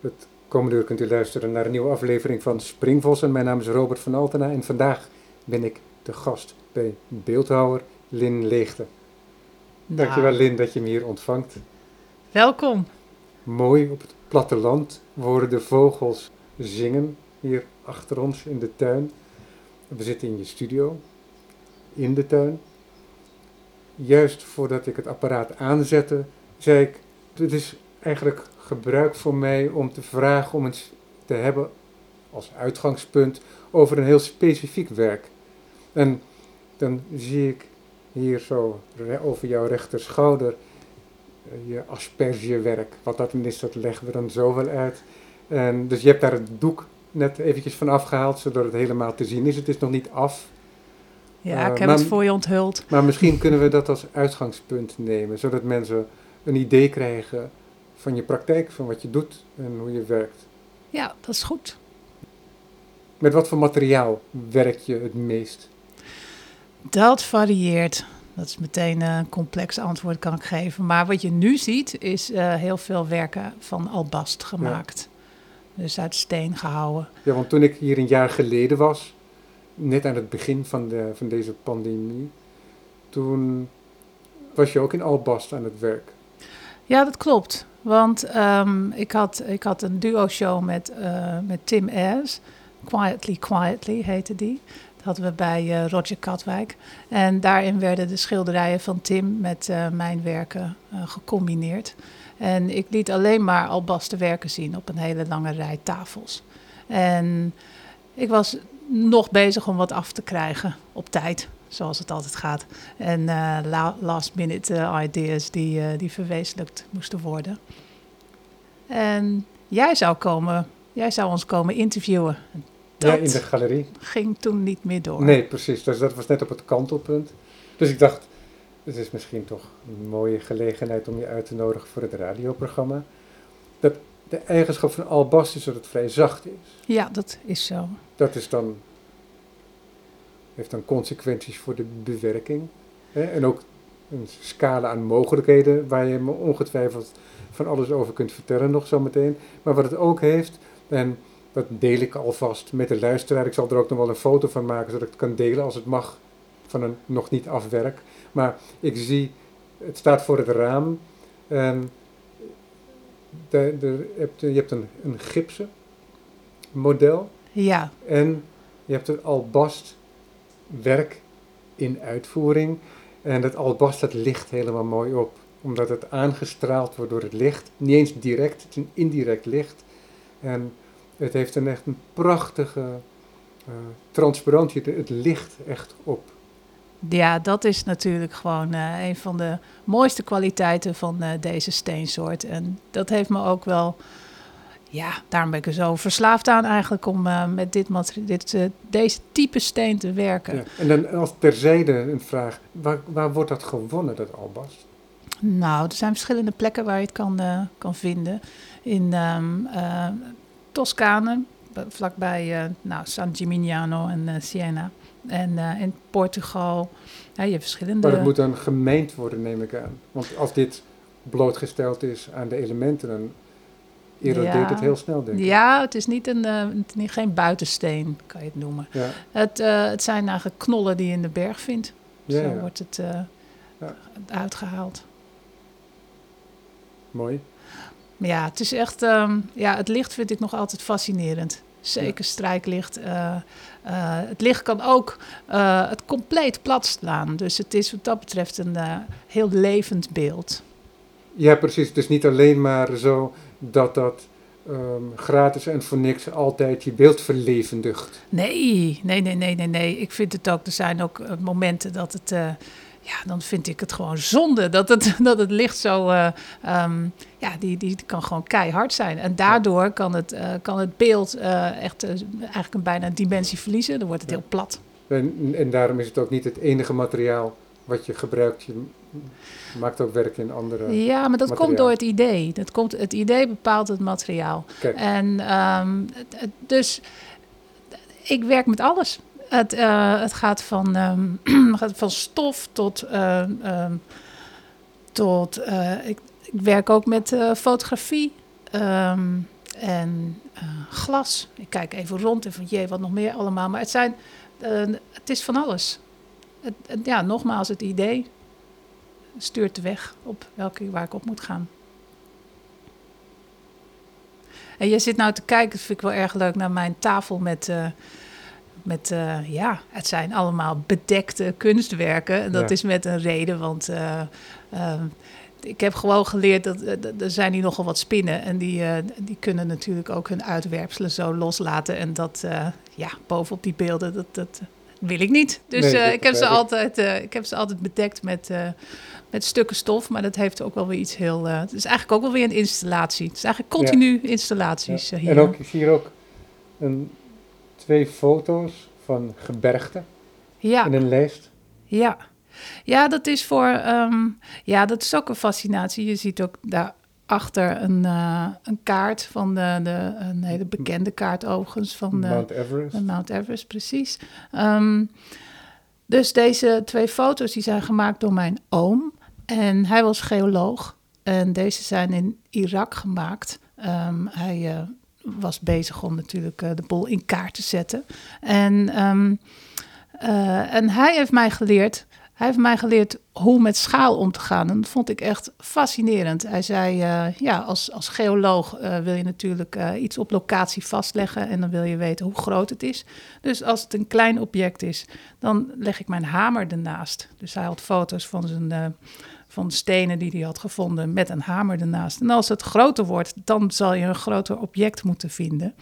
Het komende uur kunt u luisteren naar een nieuwe aflevering van Springvossen. Mijn naam is Robert van Altena en vandaag ben ik de gast bij beeldhouwer Lin Leegte. Nou, Dankjewel Lin dat je me hier ontvangt. Welkom. Mooi op het platteland horen de vogels zingen hier achter ons in de tuin. We zitten in je studio, in de tuin. Juist voordat ik het apparaat aanzette, zei ik: Het is eigenlijk gebruik voor mij om te vragen om eens te hebben als uitgangspunt over een heel specifiek werk. En dan zie ik hier zo over jouw rechterschouder eh, je aspergewerk. Wat dat dan is, dat leggen we dan zo wel uit. En dus je hebt daar het doek net eventjes van afgehaald, zodat het helemaal te zien is. Het is nog niet af, Ja, Eh, ik heb maar- het voor je onthuld. maar misschien kunnen we dat als uitgangspunt nemen, zodat mensen een idee krijgen van je praktijk, van wat je doet en hoe je werkt. Ja, dat is goed. Met wat voor materiaal werk je het meest? Dat varieert. Dat is meteen een complex antwoord kan ik geven. Maar wat je nu ziet is eh, heel veel werken van albast gemaakt. Dus uit steen gehouden. Ja, want toen ik hier een jaar geleden was, net aan het begin van, de, van deze pandemie, toen was je ook in Albast aan het werk. Ja, dat klopt. Want ehm, ik, had, ik had een duo-show met, eh, met Tim Ayers. Quietly, Quietly heette die. Dat hadden we bij eh, Roger Katwijk. En daarin werden de schilderijen van Tim met eh, mijn werken gecombineerd. En ik liet alleen maar albasten werken zien op een hele lange rij tafels. En ik was nog bezig om wat af te krijgen op tijd, zoals het altijd gaat. En eh, la- last minute eh, ideas die, eh, die verwezenlijkt moesten worden. En jij zou komen, jij zou ons komen interviewen. Dat Ja, in de galerie. ging toen niet meer door. Nee, precies. Dus dat was net op het kantelpunt. Dus ik dacht, het is misschien toch een mooie gelegenheid om je uit te nodigen voor het radioprogramma. Dat de eigenschap van albast is dat het vrij zacht is. Ja, dat is zo. Dat is dan, heeft dan consequenties voor de bewerking. Hè? En ook een scala aan mogelijkheden waar je me ongetwijfeld van alles over kunt vertellen nog zometeen. Maar wat het ook heeft, en dat deel ik alvast met de luisteraar. Ik zal er ook nog wel een foto van maken, zodat ik het kan delen als het mag van een nog niet afwerk. Maar ik zie, het staat voor het raam. En de, de, je hebt, een, een gipsen model. Ja, En je hebt het albast werk in uitvoering. En dat albast dat licht helemaal mooi op. Omdat het aangestraald wordt door het licht. Niet eens direct, het is een indirect licht. En het heeft een echt een prachtige eh transparantie. Het- Het licht echt op. ja, dat is natuurlijk gewoon eh, een van de mooiste kwaliteiten van eh, deze steensoort. En dat heeft me ook wel, ja, daarom ben ik er zo verslaafd aan eigenlijk om eh, met dit dit, eh, deze type steen te werken. Ja. En dan als terzijde een vraag. Waar, waar wordt dat gewonnen, dat albast? Nou, er zijn verschillende plekken waar je het kan, eh, kan vinden. In ehm eh, Toscane, vlakbij nou, San Gimignano en Siena. En in Portugal. Ja, je hebt verschillende. Maar het moet dan gemengd worden, neem ik aan. Want als dit blootgesteld is aan de elementen, dan erodeert Ja. het heel snel, denk ik. Ja, het is niet een, niet, geen buitensteen, kan je het noemen. Ja, Het, eh, het zijn eigenlijk knollen die je in de berg vindt. ja, Zo wordt het eh, uitgehaald. mooi. Maar ja, het is echt, ehm, ja, het licht vind ik nog altijd fascinerend. Zeker strijklicht. het licht kan ook het compleet plat slaan. Dus het is wat dat betreft een heel levend beeld. Ja, precies. Het is niet alleen maar zo dat dat ehm, gratis en voor niks altijd je beeld verlevendigt. Nee, nee, nee, nee, nee, nee. Ik vind het ook, er zijn ook eh, momenten dat het, eh, ja, dan vind ik het gewoon zonde dat het, dat het licht zo, eh, ehm, ja, die, die kan gewoon keihard zijn. En daardoor kan het, kan het beeld echt eigenlijk een bijna dimensie verliezen. Dan wordt het Ja. heel plat. En, en daarom is het ook niet het enige materiaal wat je gebruikt. Je maakt ook werk in andere. Ja, maar dat materiaal. komt door het idee. Dat komt, het idee bepaalt het materiaal. Kijk, En ehm, dus ik werk met alles. Het, eh, het gaat van, ehm, van stof tot. ehm, tot eh, ik, ik werk ook met eh, fotografie. En glas. Ik kijk even rond en van jee, wat nog meer allemaal. Maar het, zijn, het is van alles. Het, het- ja, nogmaals, het idee stuurt de weg op welke, waar ik op moet gaan. En je zit nou te kijken, dat vind ik wel erg leuk, naar mijn tafel met, eh, met eh, ja, het zijn allemaal bedekte kunstwerken. En dat Ja. is met een reden, want eh, ehm, ik heb gewoon geleerd dat er zijn hier nogal wat spinnen. En die, die kunnen natuurlijk ook hun uitwerpselen zo loslaten. En dat, ja, bovenop die beelden, dat, dat wil ik niet. Dus Nee, eh, ik, heb ze altijd, eh, ik heb ze altijd bedekt met, eh, met stukken stof. Maar dat heeft ook wel weer iets heel... het is eigenlijk ook wel weer een installatie. Het is eigenlijk continu installaties Ja. hier. En ook, ik zie hier ook een, twee foto's van gebergten ja. in een lijst. Ja. ja, dat is voor. ehm, ja, dat is ook een fascinatie. Je ziet ook daarachter een, eh, een kaart van de, de. Een hele bekende kaart overigens van de, Mount Everest. de Mount Everest, precies. Ehm, dus deze twee foto's die zijn gemaakt door mijn oom. En hij was geoloog. En deze zijn in Irak gemaakt. Ehm, hij eh, was bezig om natuurlijk eh, de boel in kaart te zetten. En, ehm, eh, en hij heeft mij geleerd. Hij heeft mij geleerd hoe met schaal om te gaan. En dat vond ik echt fascinerend. Hij zei, eh, ja, als, als geoloog eh, wil je natuurlijk eh, iets op locatie vastleggen en dan wil je weten hoe groot het is. Dus als het een klein object is, dan leg ik mijn hamer ernaast. Dus hij had foto's van zijn... van stenen die hij had gevonden met een hamer ernaast. En als het groter wordt, dan zal je een groter object moeten vinden.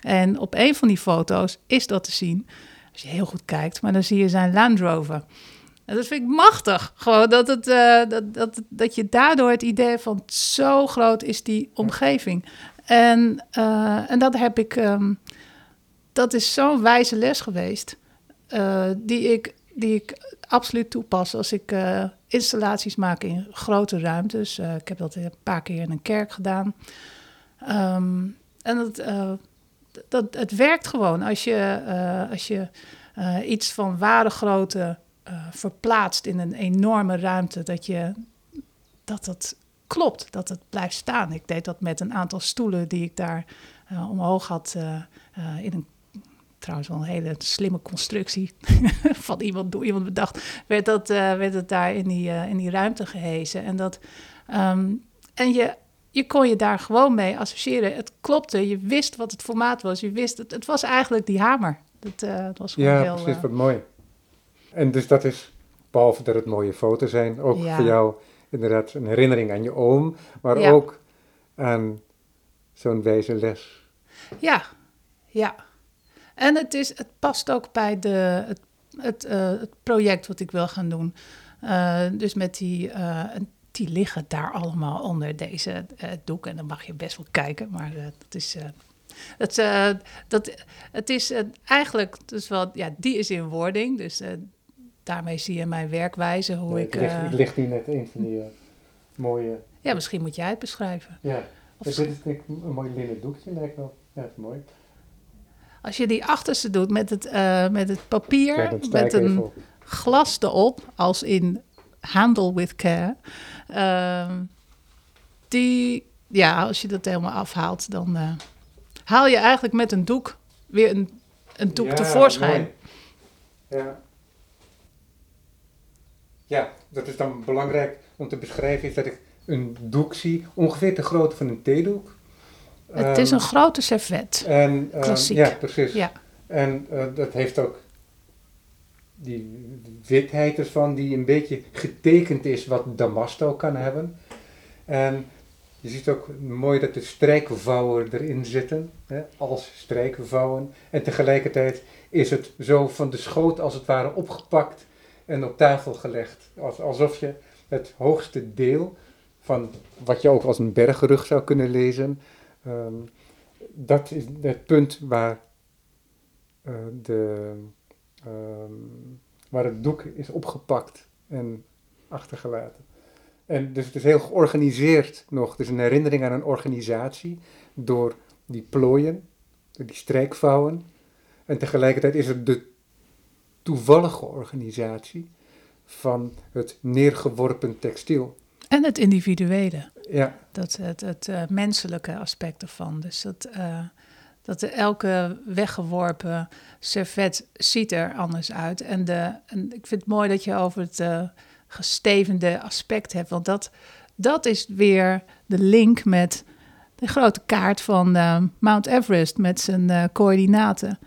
En op een van die foto's is dat te zien, als je heel goed kijkt, maar dan zie je zijn Land Rover. En dat vind ik machtig. Gewoon dat, het, eh, dat, dat, dat je daardoor het idee van zo groot is die omgeving. En, eh, en dat heb ik. ehm, dat is zo'n wijze les geweest. eh, die, ik, die ik absoluut toepas als ik installaties maak in grote ruimtes. Ik heb dat een paar keer in een kerk gedaan. Ehm, en dat, dat, het werkt gewoon als je, als je iets van ware grootte eh, verplaatst in een enorme ruimte, dat je dat het klopt, dat het blijft staan. Ik deed dat met een aantal stoelen die ik daar eh, omhoog had eh, in een trouwens wel een hele slimme constructie van iemand door iemand bedacht, werd, dat, werd het daar in die, in die ruimte gehezen. En, dat, ehm, en je, je kon je daar gewoon mee associëren. Het klopte, je wist wat het formaat was. Je wist, het, het was eigenlijk die hamer. Dat, het was gewoon Ja, heel... precies, wat mooi. En dus dat is, behalve dat het mooie foto's zijn, ook Ja. voor jou inderdaad een herinnering aan je oom, maar Ja. ook aan zo'n wijze les. Ja, ja. En het, is, het past ook bij de, het, het, eh, het project wat ik wil gaan doen. Eh, dus met die, eh, die liggen daar allemaal onder deze doek. En dan mag je best wel kijken, maar dat is... dat, dat, het is eigenlijk, dus wel, ja, die is in wording. Dus daarmee zie je mijn werkwijze, hoe Nee, ik... het, ligt, eh, het ligt hier net een van die eh, mooie... ja, misschien moet jij het beschrijven. Ja, Of dit is denk ik een mooi linnen doekje, lijkt wel. Ja, dat is mooi. Als je die achterste doet met het, eh, met het papier, met een... op. glas erop, als in handle with care. Ehm, die, ja, als je dat helemaal afhaalt, dan haal je eigenlijk met een doek weer een, een doek Ja, tevoorschijn. mooi. Ja. Ja, dat is dan belangrijk om te beschrijven, is dat ik een doek zie, ongeveer de grootte van een theedoek. Het is Ehm, een grote servet. En, ehm, Klassiek. Ja, precies. Ja. En eh, dat heeft ook die witheid ervan, die een beetje getekend is wat Damasto kan hebben. En je ziet ook mooi dat de strijkvouwen erin zitten, hè, als strijkvouwen. En tegelijkertijd is het zo van de schoot als het ware opgepakt en op tafel gelegd. Als, alsof je het hoogste deel van wat je ook als een bergrug zou kunnen lezen, ehm, dat is het punt waar, eh, de, ehm, waar het doek is opgepakt en achtergelaten. En dus het is heel georganiseerd nog. Is een herinnering aan een organisatie door die plooien, door die strijkvouwen. En tegelijkertijd is het de toevallige organisatie van het neergeworpen textiel. En het individuele. Ja, Dat het, het eh, menselijke aspect ervan. Dus dat, eh, dat de elke weggeworpen servet ziet er anders uit. En, de, en ik vind het mooi dat je over het eh, gestevende aspect hebt. Want dat, dat is weer de link met de grote kaart van Mount Everest met zijn coördinaten.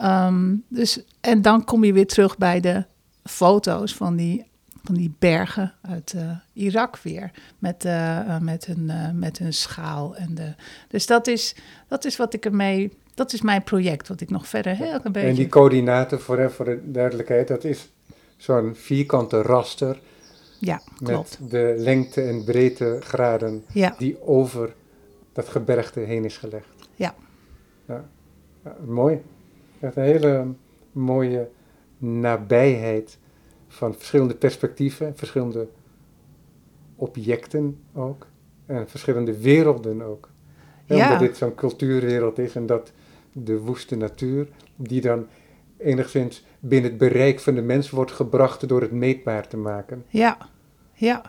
Ehm, dus, en dan kom je weer terug bij de foto's van die, van die bergen uit eh, Irak weer. Met, eh, met, hun, met hun schaal. En de, dus dat is, dat is wat ik ermee... Dat is mijn project, wat ik nog verder heel een beetje... en die coördinaten, voor, voor de duidelijkheid, dat is zo'n vierkante raster ja, klopt. met de lengte en breedtegraden Ja, die over dat gebergte heen is gelegd. Ja. Ja, ja, mooi. Echt een hele mooie nabijheid van verschillende perspectieven, verschillende objecten ook. En verschillende werelden ook. Ja, Ja. Omdat dit zo'n cultuurwereld is en dat de woeste natuur, die dan enigszins binnen het bereik van de mens wordt gebracht door het meetbaar te maken. ja, ja.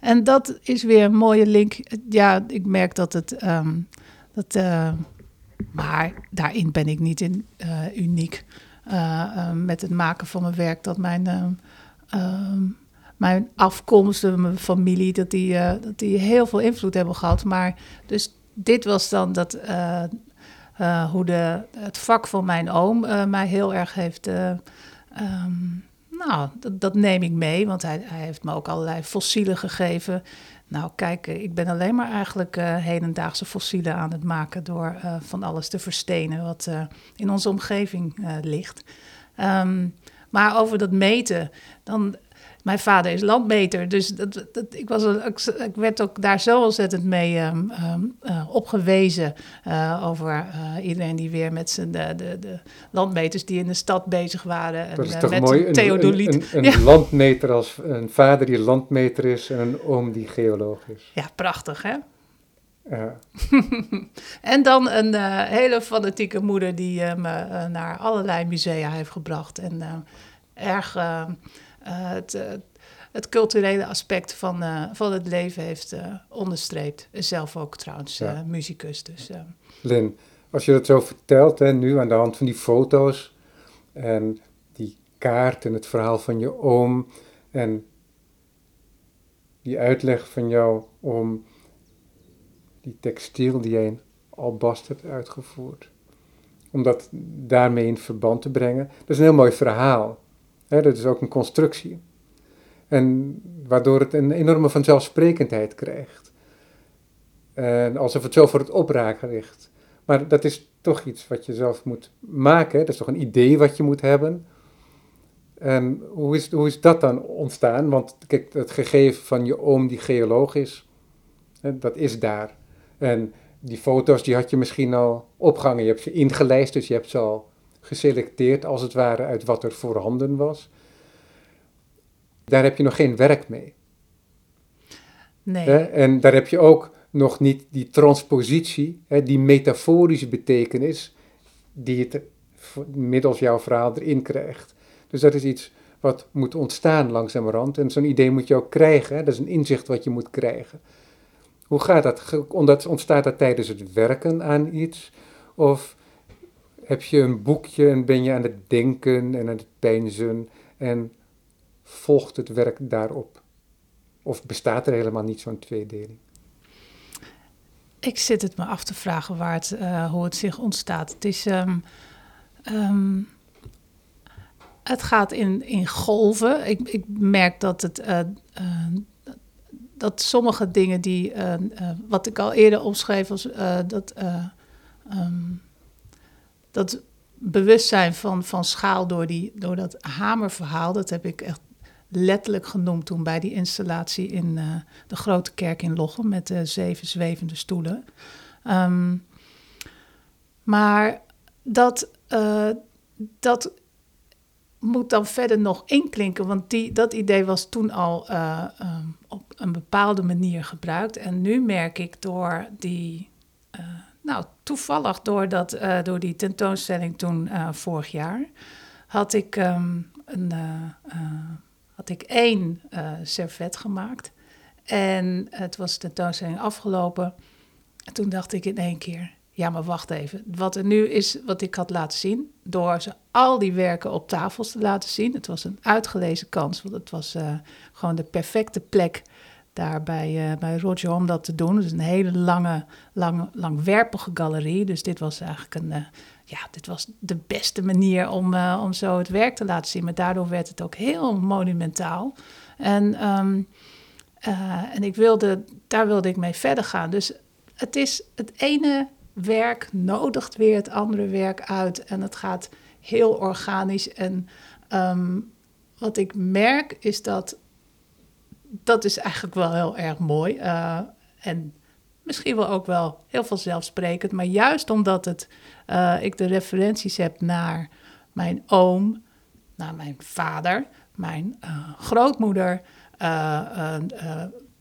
En dat is weer een mooie link. Ja, ik merk dat het... ehm, dat, eh, maar daarin ben ik niet in, eh, uniek. Eh, eh, met het maken van mijn werk. Dat mijn, ehm, mijn afkomst, en mijn familie... Dat die, dat die heel veel invloed hebben gehad. Maar dus dit was dan dat... hoe de, het vak van mijn oom mij heel erg heeft... eh, ehm, nou, dat, dat neem ik mee, want hij, hij heeft me ook allerlei fossielen gegeven. Nou, kijk, eh, ik ben alleen maar eigenlijk eh, hedendaagse fossielen aan het maken door eh, van alles te verstenen wat in onze omgeving ligt. Ehm, maar over dat meten, dan. Mijn vader is landmeter, dus dat, dat, ik, was, ik, ik werd ook daar zo ontzettend mee ehm, ehm, eh, opgewezen. eh, over eh, iedereen die weer met zijn de, de, de landmeters die in de stad bezig waren. En, Dat is toch met mooi, een een, theodoliet. een, een, Ja. een landmeter als een vader die landmeter is en een oom die geoloog is. Ja, prachtig hè? Ja. En dan een hele fanatieke moeder die me naar allerlei musea heeft gebracht. En erg het, eh, het culturele aspect van, eh, van het leven heeft eh, onderstreept. Zelf ook trouwens Ja. eh, muzikus. Dus, eh, Lin, als je dat zo vertelt, hè, nu aan de hand van die foto's en die kaart en het verhaal van je oom en die uitleg van jou om die textiel die jij in albast hebt uitgevoerd, om dat daarmee in verband te brengen, dat is een heel mooi verhaal. Dat is ook een constructie. En waardoor het een enorme vanzelfsprekendheid krijgt. En alsof het zo voor het opraken ligt. Maar dat is toch iets wat je zelf moet maken. Dat is toch een idee wat je moet hebben. En hoe is, hoe is dat dan ontstaan? Want kijk, het gegeven van je oom die geoloog is, dat is daar. En die foto's die had je misschien al opgehangen. Je hebt ze ingelijst, dus je hebt ze al geselecteerd als het ware uit wat er voorhanden was. Daar heb je nog geen werk mee. nee. En daar heb je ook nog niet die transpositie, die metaforische betekenis, die het v- middels jouw verhaal erin krijgt. Dus dat is iets wat moet ontstaan langzamerhand. En zo'n idee moet je ook krijgen. Hè? Dat is een inzicht wat je moet krijgen. Hoe gaat dat? Ontstaat dat tijdens het werken aan iets? Of heb je een boekje en ben je aan het denken en aan het peinzen en volgt het werk daarop? Of bestaat er helemaal niet zo'n tweedeling? Ik zit het me af te vragen waar het, eh, hoe het zich ontstaat. Het is. ehm, ehm, het gaat in, in golven. Ik, ik merk dat het. eh, eh, dat sommige dingen die. wat ik al eerder omschreef, als eh, dat. eh, ehm, dat bewustzijn van, van schaal door, die, door dat hamerverhaal, dat heb ik echt letterlijk genoemd toen bij die installatie in eh, de grote kerk in Lochem met de zeven zwevende stoelen. Ehm, maar dat, eh, dat moet dan verder nog inklinken, want die, dat idee was toen al eh, ehm, op een bepaalde manier gebruikt. En nu merk ik door die, nou toevallig door, dat, eh, door die tentoonstelling toen eh, vorig jaar, had ik, ehm, een, eh, had ik één servet gemaakt. En het was de tentoonstelling afgelopen. En toen dacht ik in één keer, ja, maar wacht even. Wat er nu is, wat ik had laten zien, door ze al die werken op tafels te laten zien. Het was een uitgelezen kans, want het was gewoon de perfecte plek daar bij, uh, bij Roger om dat te doen. Dus een hele lange, lang, langwerpige galerie. Dus dit was eigenlijk een, uh, ja, dit was de beste manier om, om zo het werk te laten zien. Maar daardoor werd het ook heel monumentaal. En, um, en ik wilde, daar wilde ik mee verder gaan. Dus het is het ene werk nodigt weer het andere werk uit en het gaat heel organisch. En um, wat ik merk is dat dat is eigenlijk wel heel erg mooi. Uh, en misschien wel ook wel heel vanzelfsprekend. Maar juist omdat het, uh, ik de referenties heb naar mijn oom, naar mijn vader, mijn uh, grootmoeder,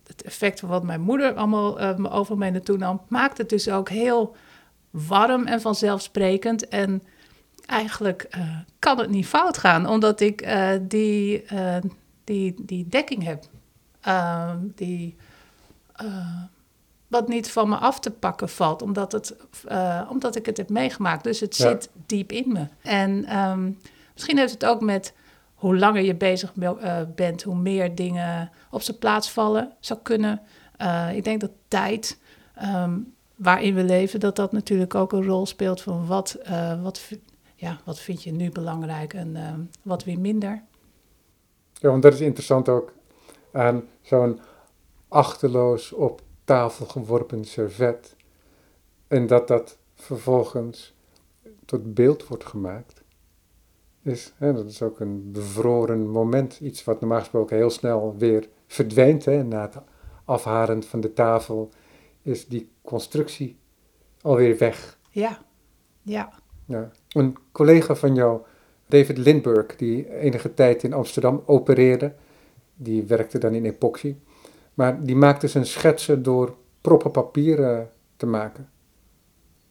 het effect van wat mijn moeder allemaal over mij naartoe nam, maakt het dus ook heel warm en vanzelfsprekend. En eigenlijk kan het niet fout gaan, omdat ik die, die, die dekking heb. Ehm, die, wat niet van me af te pakken valt, omdat, het, omdat ik het heb meegemaakt. Dus het ja. zit diep in me. En um, misschien heeft het ook met hoe langer je bezig bent, hoe meer dingen op zijn plaats vallen zou kunnen. ik denk dat tijd. Um, waarin we leven, dat dat natuurlijk ook een rol speelt van wat, wat, ja, wat vind je nu belangrijk en wat weer minder. Ja, want dat is interessant ook aan zo'n achterloos op tafel geworpen servet. En dat dat vervolgens tot beeld wordt gemaakt. Is, hè, dat is ook een bevroren moment. Iets wat normaal gesproken heel snel weer verdwijnt hè, na het afharen van de tafel is die constructie alweer weg. Ja, ja. ja. Een collega van jou, David Lindbergh, die enige tijd in Amsterdam opereerde, die werkte dan in epoxy, maar die maakte zijn schetsen door proppen papier te maken.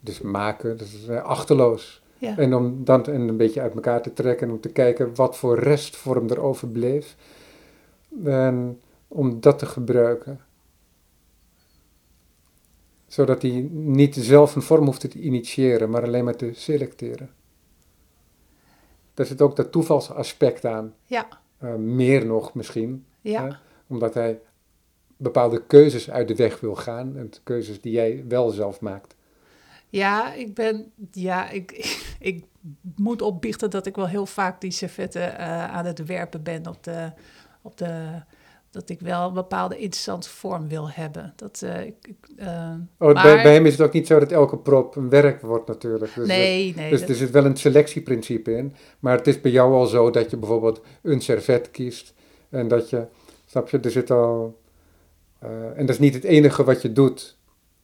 Dus maken, dat is achterloos. Ja. En om dan een beetje uit elkaar te trekken en om te kijken wat voor restvorm er overbleef. En om dat te gebruiken zodat hij niet zelf een vorm hoeft te initiëren, maar alleen maar te selecteren. Daar zit ook dat toevalsaspect aan. Ja. Uh, meer nog misschien. Ja. Omdat hij bepaalde keuzes uit de weg wil gaan. En keuzes die jij wel zelf maakt. Ja, ik ben. Ja, ik, ik, moet opbiechten dat ik wel heel vaak die servetten uh, aan het werpen ben op de, op de dat ik wel een bepaalde interessante vorm wil hebben. Dat, uh, ik, uh, oh, maar... bij, bij, hem is het ook niet zo dat elke prop een werk wordt natuurlijk. Dus nee, nee. Dus dat... er zit wel een selectieprincipe in. Maar het is bij jou al zo dat je bijvoorbeeld een servet kiest. En dat je, snap je, er zit al... Uh, en dat is niet het enige wat je doet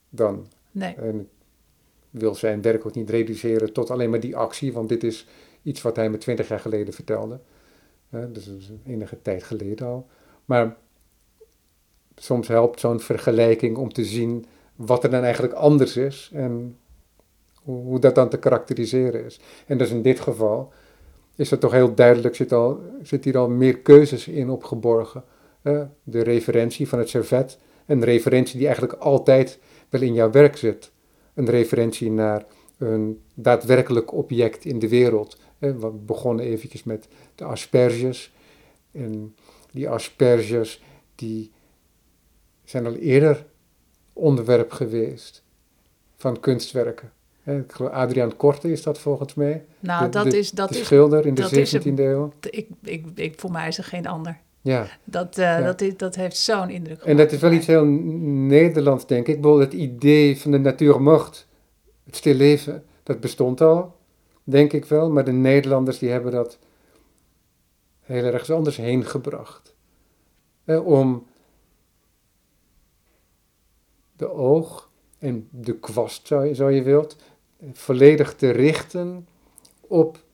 dan. Nee. En wil zijn werk ook niet reduceren tot alleen maar die actie. Want dit is iets wat hij me twintig jaar geleden vertelde. dus dat is enige tijd geleden al. Maar soms helpt zo'n vergelijking om te zien wat er dan eigenlijk anders is en hoe, dat dan te karakteriseren is. En dus in dit geval is het toch heel duidelijk, zit, al, zit hier al meer keuzes in opgeborgen. Uh, de referentie van het servet, een referentie die eigenlijk altijd wel in jouw werk zit. Een referentie naar een daadwerkelijk object in de wereld. Uh, we begonnen eventjes met de asperges. En die asperges die zijn al eerder onderwerp geweest van kunstwerken. Ik geloof Adriaan Korte is dat volgens mij. Nou, dat is dat de is, schilder in de 17e eeuw. Ik, ik, ik, voor mij is er geen ander. Ja. Dat, uh, ja. dat, is, dat heeft zo'n indruk gemaakt. En dat is wel iets heel Nederlands, denk ik. Bijvoorbeeld het idee van de natuurmocht, het stilleven, dat bestond al, denk ik wel. Maar de Nederlanders die hebben dat heel ergens anders heen gebracht. Eh, om de oog en de kwast, zo je, zo je wilt, volledig te richten op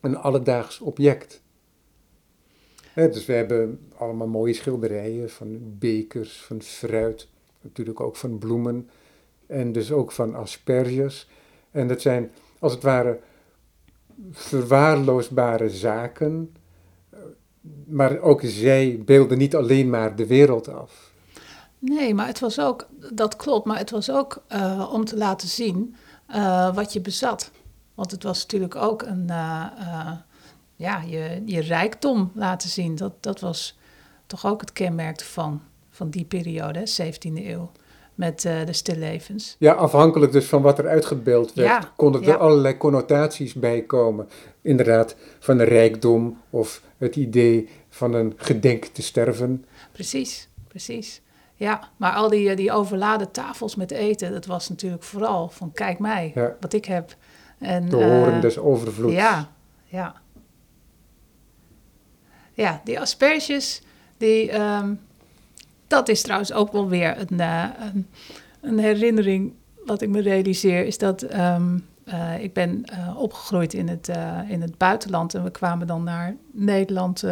een alledaags object. Eh, dus we hebben allemaal mooie schilderijen van bekers, van fruit, natuurlijk ook van bloemen en dus ook van asperges. En dat zijn als het ware verwaarloosbare zaken maar ook zij beelden niet alleen maar de wereld af. Nee, maar het was ook, dat klopt, maar het was ook uh, om te laten zien uh, wat je bezat. Want het was natuurlijk ook een, uh, ja, je, je rijkdom laten zien. Dat, dat was toch ook het kenmerk van, van die periode, 17e eeuw met uh, de stillevens. Ja, afhankelijk dus van wat er uitgebeeld werd, ja, konden er allerlei connotaties bij komen. Inderdaad, van een rijkdom of het idee van een gedenk te sterven. Precies, precies. Ja, maar al die, die overladen tafels met eten, dat was natuurlijk vooral van kijk mij, wat ik heb. En, de horen uh, des overvloeds. Ja, ja. Ja, die asperges, die, um, dat is trouwens ook wel weer een, uh, een, een, herinnering wat ik me realiseer, is dat um, uh, ik ben uh, opgegroeid in het, in het buitenland en we kwamen dan naar Nederland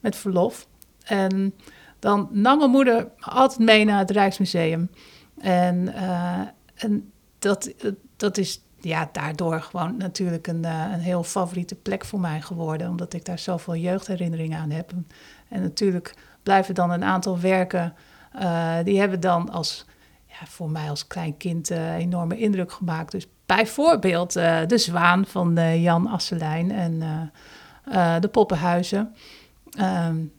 met verlof. En dan nam mijn moeder altijd mee naar het Rijksmuseum. En, en dat, dat is ja, daardoor gewoon natuurlijk een, een heel favoriete plek voor mij geworden, omdat ik daar zoveel jeugdherinneringen aan heb. En natuurlijk blijven dan een aantal werken. Uh, die hebben dan als, ja, voor mij als klein kind uh, enorme indruk gemaakt. Dus bijvoorbeeld uh, De Zwaan van Jan Asselijn en De Poppenhuizen. Um,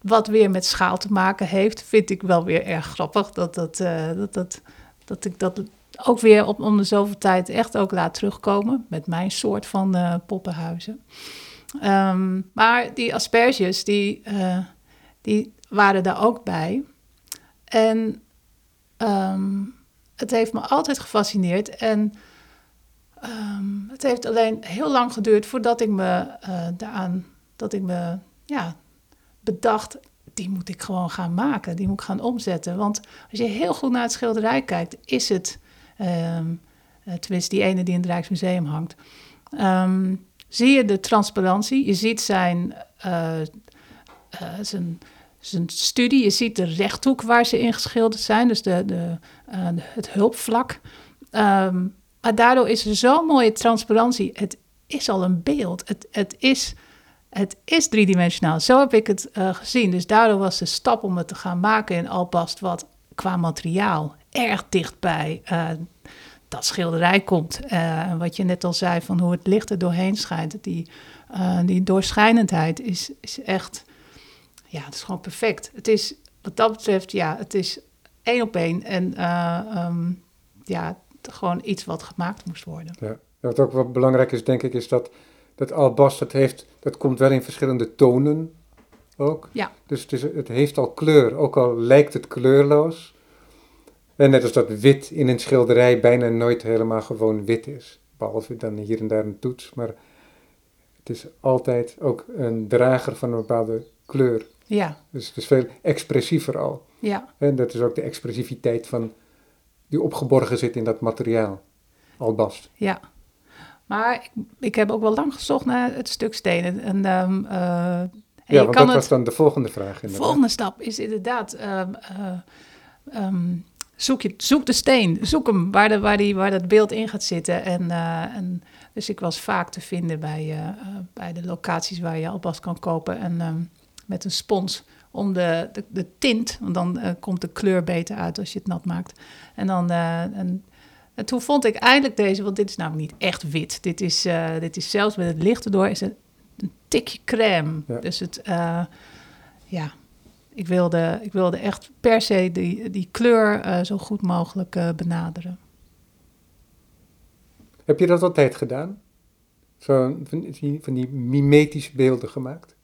wat weer met schaal te maken heeft, vind ik wel weer erg grappig. Dat, dat, dat, dat, dat ik dat ook weer op, om de zoveel tijd echt ook laat terugkomen. Met mijn soort van poppenhuizen. Um, maar die asperges, die, die waren daar ook bij. En um, het heeft me altijd gefascineerd. En um, het heeft alleen heel lang geduurd voordat ik me uh, daaraan, dat ik me ja, bedacht, die moet ik gewoon gaan maken, die moet ik gaan omzetten. Want als je heel goed naar het schilderij kijkt, is het, um, tenminste die ene die in het Rijksmuseum hangt, zie je de transparantie, je ziet zijn, uh, uh, zijn een studie. Je ziet de rechthoek waar ze ingeschilderd zijn, dus de, de, uh, het hulpvlak. Um, maar daardoor is er zo'n mooie transparantie. Het is al een beeld. Het, het, is, het is driedimensionaal. Zo heb ik het uh, gezien. Dus daardoor was de stap om het te gaan maken in Albast, wat qua materiaal erg dichtbij uh, dat schilderij komt. En wat je net al zei, van hoe het licht er doorheen schijnt. Die, die doorschijnendheid is, is echt ja, het is gewoon perfect. Het is, wat dat betreft, ja, het is één op één. En uh, um, ja, gewoon iets wat gemaakt moest worden. Ja. Wat ook wat belangrijk is, denk ik, is dat, dat albast, dat, heeft, dat komt wel in verschillende tonen ook. Ja. Dus het, is, het heeft al kleur, ook al lijkt het kleurloos. En net als dat wit in een schilderij bijna nooit helemaal gewoon wit is. Behalve dan hier en daar een toets. Maar het is altijd ook een drager van een bepaalde kleur. Ja. Dus het is veel expressiever al. Ja. En dat is ook de expressiviteit van, die opgeborgen zit in dat materiaal, albast. Ja. Maar ik, ik heb ook wel lang gezocht naar het stuk stenen. En, um, uh, en ja, want dat was dan de volgende vraag. De volgende stap is inderdaad... Um, uh, um, zoek, je, zoek de steen, zoek hem waar, de, waar, die, waar dat beeld in gaat zitten. En, uh, en dus ik was vaak te vinden bij, bij de locaties waar je albast kan kopen. En met een spons om de, de, de tint, want dan uh, komt de kleur beter uit als je het nat maakt. En dan en, en toen vond ik eindelijk deze, want dit is namelijk niet echt wit. Dit is, uh, dit is zelfs met het licht erdoor is het een tikje crème. Ja. Dus het, ja, ik wilde, ik wilde echt per se die, die kleur zo goed mogelijk benaderen. Heb je dat altijd gedaan? Van die, van die mimetische beelden gemaakt?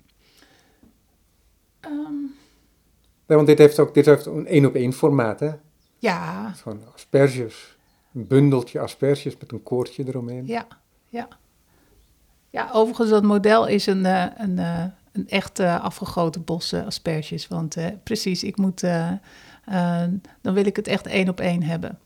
Um, nee, want dit heeft ook dit heeft een één op één formaat, hè? Ja. Van asperges. Een bundeltje asperges met een koordje eromheen. Ja, ja. Ja, overigens, dat model is een, uh, een, uh, een echt uh, afgegoten bos asperges. Want precies, ik moet, dan wil ik het echt één op één hebben.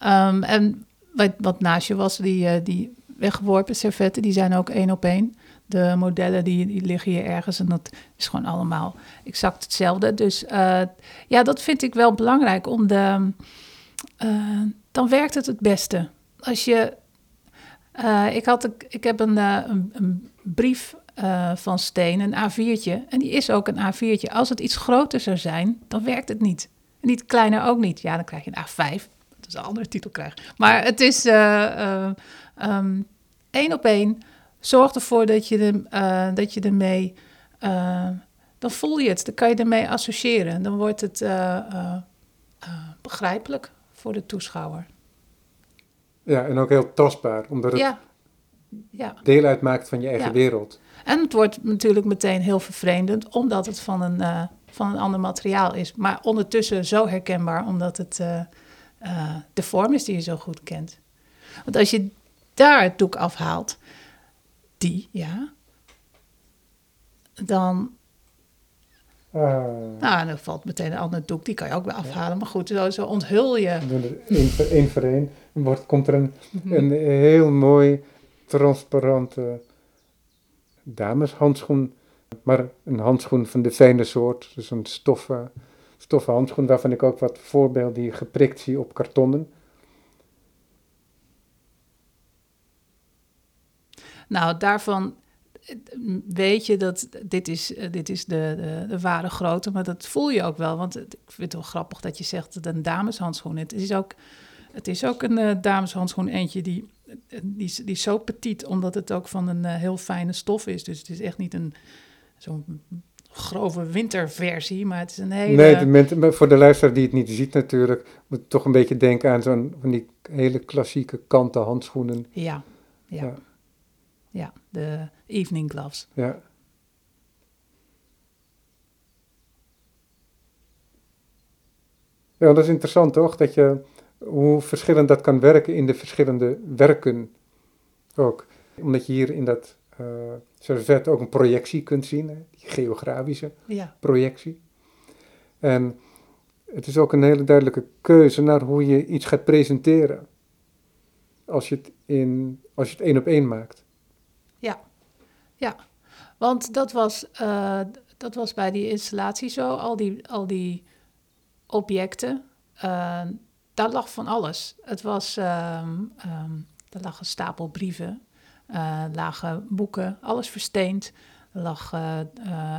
Um, en wat, wat naast je was, die, die weggeworpen servetten, die zijn ook één op één de modellen die, die, liggen hier ergens en dat is gewoon allemaal exact hetzelfde. Dus uh, ja, dat vind ik wel belangrijk om de. Uh, dan werkt het het beste. Als je. Uh, ik, had, ik heb een, een, brief van Steen, een A4'tje. En die is ook een A4'tje. Als het iets groter zou zijn, dan werkt het niet. Niet kleiner ook niet. Ja, dan krijg je een A5. Dat is een andere titel krijgen. Maar het is eh, eh, ehm, één op één. Zorg ervoor dat je, er, eh, dat je ermee... eh, dan voel je het. Dan kan je ermee associëren. Dan wordt het eh, begrijpelijk voor de toeschouwer. Ja, en ook heel tastbaar, omdat het Ja. Ja. deel uitmaakt van je eigen Ja. wereld. En het wordt natuurlijk meteen heel vervreemdend, omdat het van een, van een ander materiaal is. Maar ondertussen zo herkenbaar, omdat het de vorm is die je zo goed kent. Want als je daar het doek afhaalt, die, ja, dan, Ah, nou, dan valt meteen een ander doek, die kan je ook weer afhalen. Maar goed, zo, zo onthul je. één voor één voor één. Wordt, komt er een, Mhm. een heel mooi, transparante dameshandschoen. Maar een handschoen van de fijne soort. Dus een stoffen, stoffen handschoen waarvan ik ook wat voorbeelden hier geprikt zie op kartonnen. Nou, daarvan eh, weet je dat dit is, eh, dit is de, de, de ware grootte, maar dat voel je ook wel. Want ik vind het wel grappig dat je zegt dat een dameshandschoen is. Het is ook, het is ook een eh, dameshandschoen eentje die, die, is- die is zo petit, omdat het ook van een heel fijne stof is. Dus het is echt niet een zo'n grove winterversie, maar het is een hele... Nee, de mensen- maar voor de luisteraar die het niet ziet natuurlijk, moet toch een beetje denken aan zo'n van die hele klassieke kanten handschoenen. Ja, ja, Ja. Ja, de evening gloves. Ja. Ja, dat is interessant toch? Dat je, hoe verschillend dat kan werken in de verschillende werken ook. Omdat je hier in dat eh servet ook een projectie kunt zien, hè? die geografische Ja, projectie. En het is ook een hele duidelijke keuze naar hoe je iets gaat presenteren. Als je het, in, als je het één op één maakt. Want dat was, eh, dat was bij die installatie zo. Al die, al die objecten, eh, daar lag van alles. Het was, ehm, er lag een stapel brieven, eh, lagen boeken, alles versteend. Er lag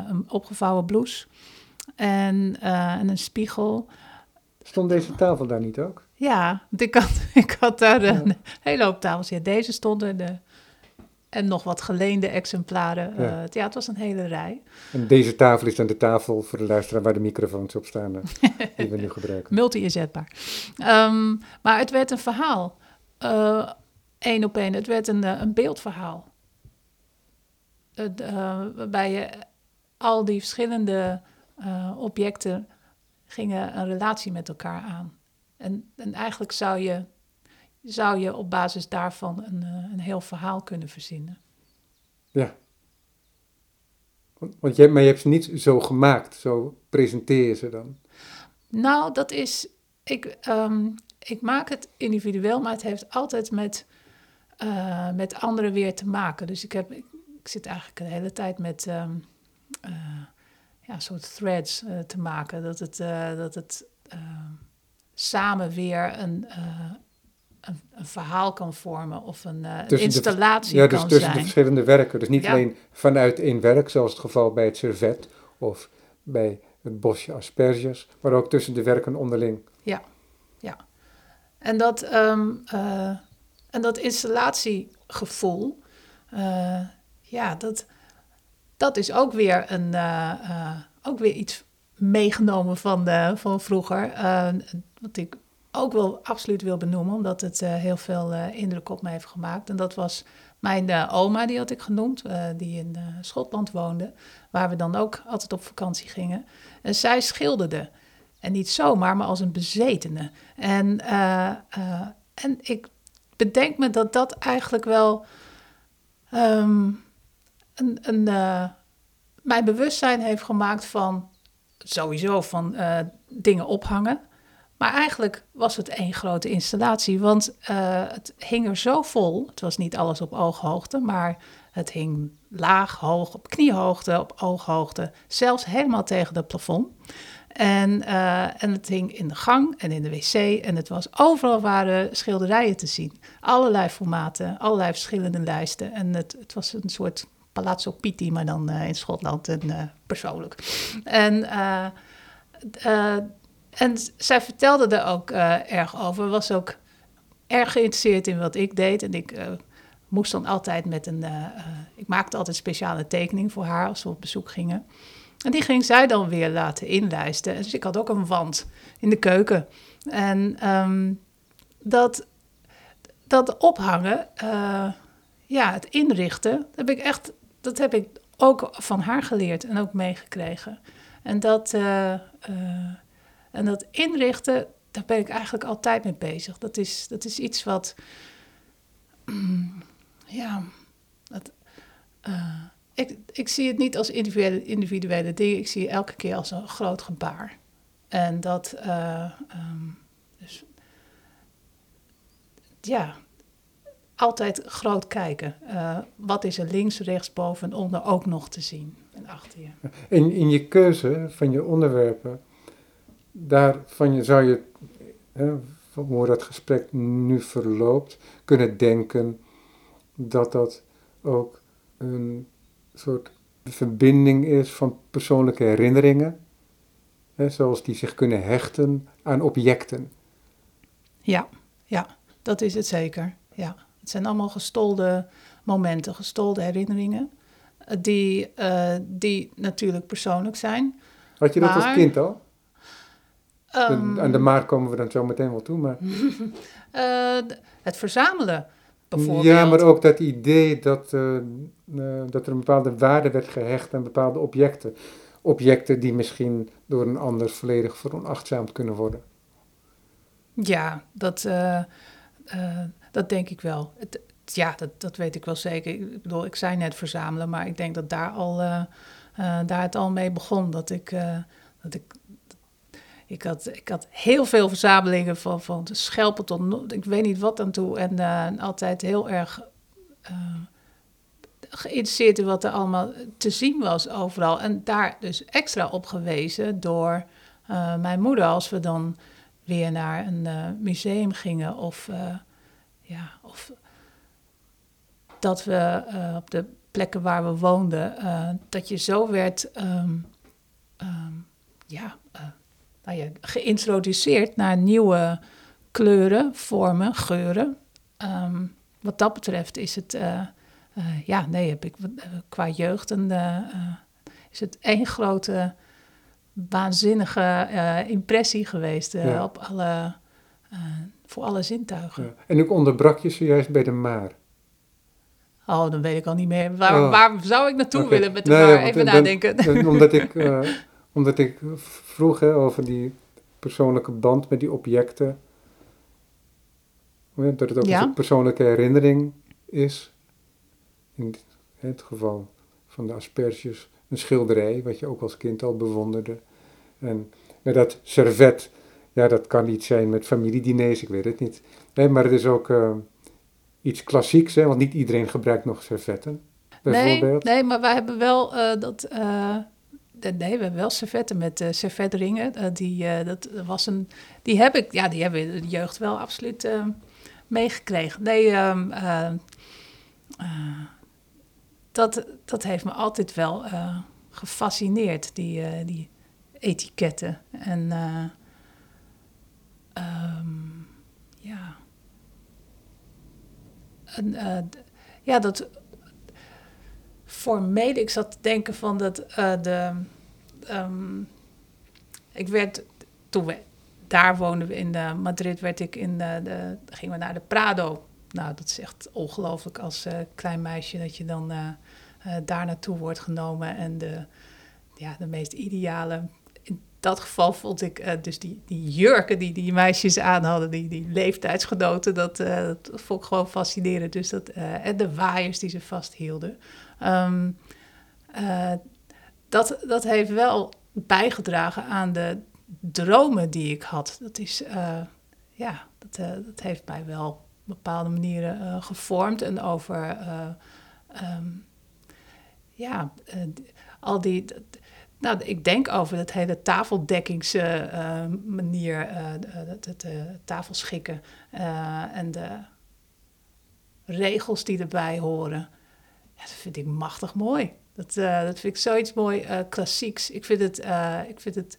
een opgevouwen blouse en, en een spiegel. Stond deze tafel daar niet ook? Ja, want ik had, ik had daar een Ja. hele hoop tafels. Ja, deze stonden de, en nog wat geleende exemplaren. Ja. Ja. ja, het was een hele rij. En deze tafel is dan de tafel voor de luisteraar waar de microfoons op staan, eh, die we nu gebruiken. Multi-inzetbaar. Ehm, maar het werd een verhaal. Eén op één. Het werd een, eh, een beeldverhaal. Eh, waarbij je al die verschillende eh, objecten gingen een relatie met elkaar aan. En, en eigenlijk zou je, zou je op basis daarvan een, eh, een heel verhaal kunnen verzinnen. Ja. Want, je, maar je hebt ze niet zo gemaakt, zo presenteer je ze dan. Nou, dat is. Ik, ehm, ik maak het individueel, maar het heeft altijd met, eh, met anderen weer te maken. Dus ik, heb, ik, ik zit eigenlijk de hele tijd met ehm, eh, ja, soort threads te maken. Dat het, dat het ehm, samen weer een, een, een verhaal kan vormen of een, een Tussen de- installatie Ja, dus kan tussen de verschillende werken. Dus niet Ja. alleen vanuit één werk, zoals het geval bij het servet of bij het bosje asperges, maar ook tussen de werken onderling. En dat, ehm, eh, en dat installatiegevoel, eh, ja, dat, dat is ook weer, een, ook weer iets meegenomen van, de, van vroeger. wat ik ook wel absoluut wil benoemen, omdat het eh, heel veel eh, indruk op me heeft gemaakt. En dat was mijn eh, oma, die had ik genoemd, die in Schotland woonde, waar we dan ook altijd op vakantie gingen. En zij schilderde. En niet zomaar, maar als een bezetene. En, en ik bedenk me dat dat eigenlijk wel ehm, een, een, mijn bewustzijn heeft gemaakt van sowieso van dingen ophangen. Maar eigenlijk was het één grote installatie, want eh, het hing er zo vol. Het was niet alles op ooghoogte, maar het hing laag, hoog, op kniehoogte, op ooghoogte, zelfs helemaal tegen het plafond. En, eh, en het hing in de gang en in de wc. En het was overal waren schilderijen te zien. Allerlei formaten, allerlei verschillende lijsten. En het, het was een soort Palazzo Pitti, maar dan eh, in Schotland en persoonlijk. En en zij vertelde er ook uh, erg over. Was ook erg geïnteresseerd in wat ik deed. En ik uh, moest dan altijd met een. Uh, ik maakte altijd speciale tekening voor haar als we op bezoek gingen. En die ging zij dan weer laten inlijsten. Dus ik had ook een wand in de keuken. En um, dat, dat ophangen, ja, het inrichten, dat heb ik echt. Dat heb ik ook van haar geleerd en ook meegekregen. En dat, en dat inrichten, daar ben ik eigenlijk altijd mee bezig. Dat is, dat is iets wat, ja, dat, uh, ik, ik zie het niet als individuele, individuele dingen, ik zie het elke keer als een groot gebaar. En dat, um, dus, ja, altijd groot kijken. Uh, wat is er links, rechts, boven en onder ook nog te zien en achter je. In, in je keuze van je onderwerpen, daarvan je, zou je, hè, van hoe dat gesprek nu verloopt, kunnen denken dat dat ook een soort verbinding is van persoonlijke herinneringen, hè, zoals die zich kunnen hechten aan objecten. Ja, ja, dat is het zeker. Ja. Het zijn allemaal gestolde momenten, gestolde herinneringen, eh, die, uh, die natuurlijk persoonlijk zijn. Had je dat als kind al? Um, aan de maar komen we dan zo meteen wel toe, maar... uh, het verzamelen, bijvoorbeeld. Ja, maar ook dat idee dat, uh, dat er een bepaalde waarde werd gehecht aan bepaalde objecten. Objecten die misschien door een ander volledig veronachtzaamd kunnen worden. Ja, dat dat denk ik wel. Het, ja, dat, dat weet ik wel zeker. Ik bedoel, ik zei net verzamelen, maar ik denk dat daar, al, daar het al mee begon. Dat ik, dat ik, ik, had, ik had heel veel verzamelingen van, van de schelpen tot ik weet niet wat aan toe. En altijd heel erg geïnteresseerd in wat er allemaal te zien was overal. En daar dus extra op gewezen door mijn moeder als we dan weer naar een museum gingen of ja, of dat we op de plekken waar we woonden, dat je zo werd um, ja, nou ja, geïntroduceerd naar nieuwe kleuren, vormen, geuren. Um, wat dat betreft is het, ja, nee, heb ik qua jeugd een, is het één grote waanzinnige impressie geweest ja. op alle voor alle zintuigen. En ik onderbrak je zojuist bij de maar. Oh, dan weet ik al niet meer. Waar, oh. waar zou ik naartoe willen met de maar? Even nadenken. omdat, ik, omdat ik vroeg hè, over die persoonlijke band met die objecten. Dat het ook een persoonlijke herinnering is. In het geval van de asperges. Een schilderij, wat je ook als kind al bewonderde. En met dat servet ja, dat kan iets zijn met familiediners, ik weet het niet. Nee, maar het is ook uh, iets klassieks, hè, want niet iedereen gebruikt nog servetten. Nee, nee, maar wij hebben wel uh, dat. Uh, nee, we hebben wel servetten met uh, servetringen. die, dat was een, die heb ik, ja, die hebben de jeugd wel absoluut meegekregen. Nee, um, dat, dat heeft me altijd wel gefascineerd, die, die etiketten. En um, ja. Ja, dat formele, ik zat te denken van dat uh, de. Um, ik werd toen we daar woonden we in Madrid, werd ik in de, de gingen we naar de Prado. Nou, dat is echt ongelooflijk als uh, klein meisje dat je dan uh, daar naartoe wordt genomen en de, ja, de meest ideale dat geval vond ik dus die, die jurken die die meisjes aan hadden, die, die leeftijdsgenoten, dat, vond ik gewoon fascinerend. Dus dat, en de waaiers die ze vasthielden. Um, dat, dat heeft wel bijgedragen aan de dromen die ik had. Dat is, ja, dat, dat heeft mij wel op bepaalde manieren gevormd en over, um, ja, al die nou, ik denk over dat hele tafeldekkingsmanier, het tafelschikken en de regels die erbij horen. Ja, dat vind ik machtig mooi. Dat, dat vind ik zoiets mooi klassieks. Ik vind het, ik vind het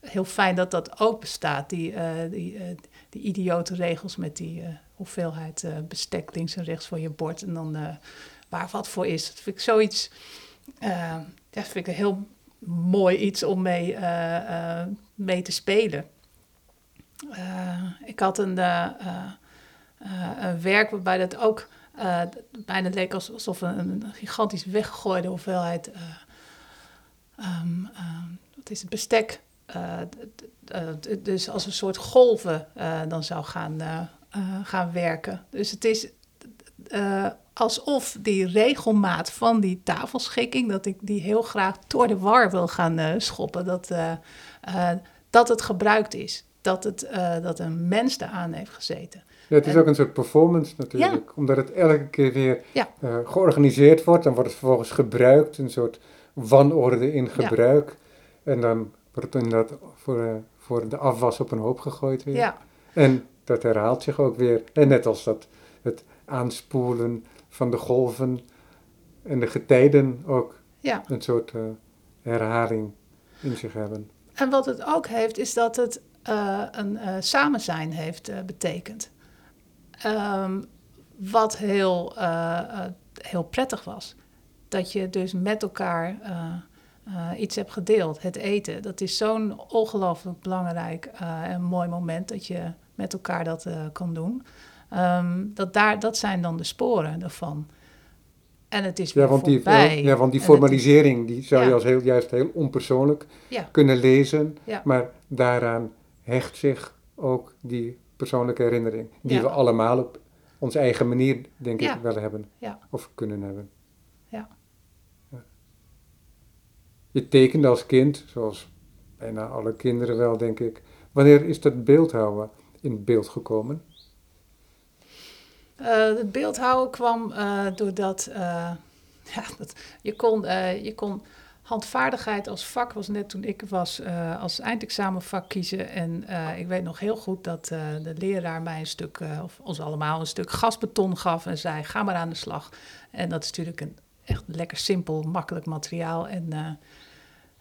heel fijn dat dat ook bestaat. Die, eh, die, eh, die idiote regels met die eh, hoeveelheid eh, bestek links en rechts voor je bord. En dan eh, waar wat voor is. Dat vind ik zoiets. eh ja, vind ik een heel mooi iets om mee, eh, eh, mee te spelen. Eh, ik had een, eh, eh, eh, een werk waarbij dat ook eh, bijna leek als- alsof een, gigantisch weggegooide hoeveelheid. eh, ehm, ehm, wat is het bestek? eh, dus als een soort golven dan zou gaan, gaan werken. Dus het is alsof die regelmaat van die tafelschikking, dat ik die heel graag door de war wil gaan schoppen, dat, dat het gebruikt is. Dat, het, dat een mens eraan heeft gezeten. Ja, het is En- ook een soort performance natuurlijk, omdat het elke keer weer Ja. eh, georganiseerd wordt. Dan wordt het vervolgens gebruikt, een soort wanorde in gebruik. En dan wordt het inderdaad voor, eh, voor de afwas op een hoop gegooid weer. Ja, En dat herhaalt zich ook weer. En net als dat het aanspoelen van de golven en de getijden ook een soort eh, herhaling in zich hebben. En wat het ook heeft, is dat het een samenzijn heeft betekend. Ehm, wat heel, eh, eh, heel prettig was. Dat je dus met elkaar eh, iets hebt gedeeld. Het eten, dat is zo'n ongelooflijk belangrijk en mooi moment dat je met elkaar dat kan doen. Ehm, dat, daar, dat zijn dan de sporen ervan. En het is Ja, want die, voorbij. ja, want die formalisering die zou je Ja. als heel, juist heel onpersoonlijk Ja. kunnen lezen. Maar daaraan hecht zich ook die persoonlijke herinnering. Die Ja. we allemaal op onze eigen manier, denk Ja. ik, wel hebben. Ja. Of kunnen hebben. Ja. Ja. Je tekende als kind, zoals bijna alle kinderen wel, denk ik. Wanneer is dat beeldhouden in beeld gekomen? Eh, het beeldhouden kwam eh, doordat eh, ja, dat, je, kon, je kon handvaardigheid als vak, was net toen ik was, eh, als eindexamenvak kiezen. En eh, ik weet nog heel goed dat eh, de leraar mij een stuk, of ons allemaal, een stuk gasbeton gaf en zei: ga maar aan de slag. En dat is natuurlijk een echt lekker simpel, makkelijk materiaal. En,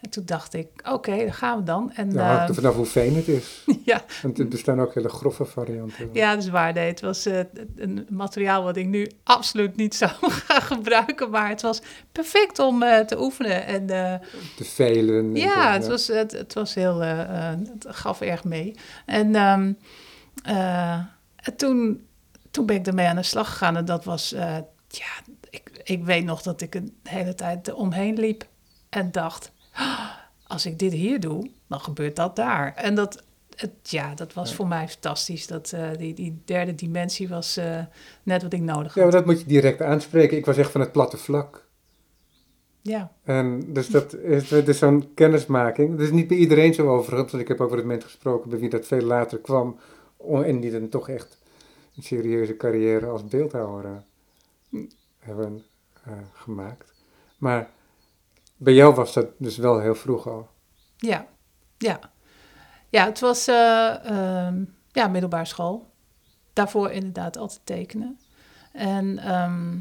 en toen dacht ik: oké, daar gaan we dan. En, Nou, hangt er vanaf hoe fijn het is. ja, Want er bestaan ook hele grove varianten. ja, dat is waar. Nee, het was eh, een materiaal wat ik nu absoluut niet zou gaan gebruiken. Maar het was perfect om eh, te oefenen. En eh, De veilen. en zo, ja, het was, het, het was heel... het gaf erg mee. En, ehm, eh, en toen, toen ben ik ermee aan de slag gegaan. En dat was... ja, ik, ik weet nog dat ik een hele tijd omheen liep. En dacht... "Ah, Als ik dit hier doe, dan gebeurt dat daar. En dat... Het, ja, dat was Ja. voor mij fantastisch. Dat, eh, die, die derde dimensie was eh, net wat ik nodig Ja, maar had. dat moet je direct aanspreken. Ik was echt van het platte vlak. Ja, En dus dat is, zo'n kennismaking. Dat is niet bij iedereen zo overigens. Want ik heb ook met mensen gesproken bij wie dat veel later kwam. En die dan toch echt een serieuze carrière als beeldhouwer eh, hebben gemaakt. Maar bij jou was dat dus wel heel vroeg al. ja, ja. Ja, het was eh, ehm, ja, middelbare school. Daarvoor inderdaad altijd tekenen. En, ehm,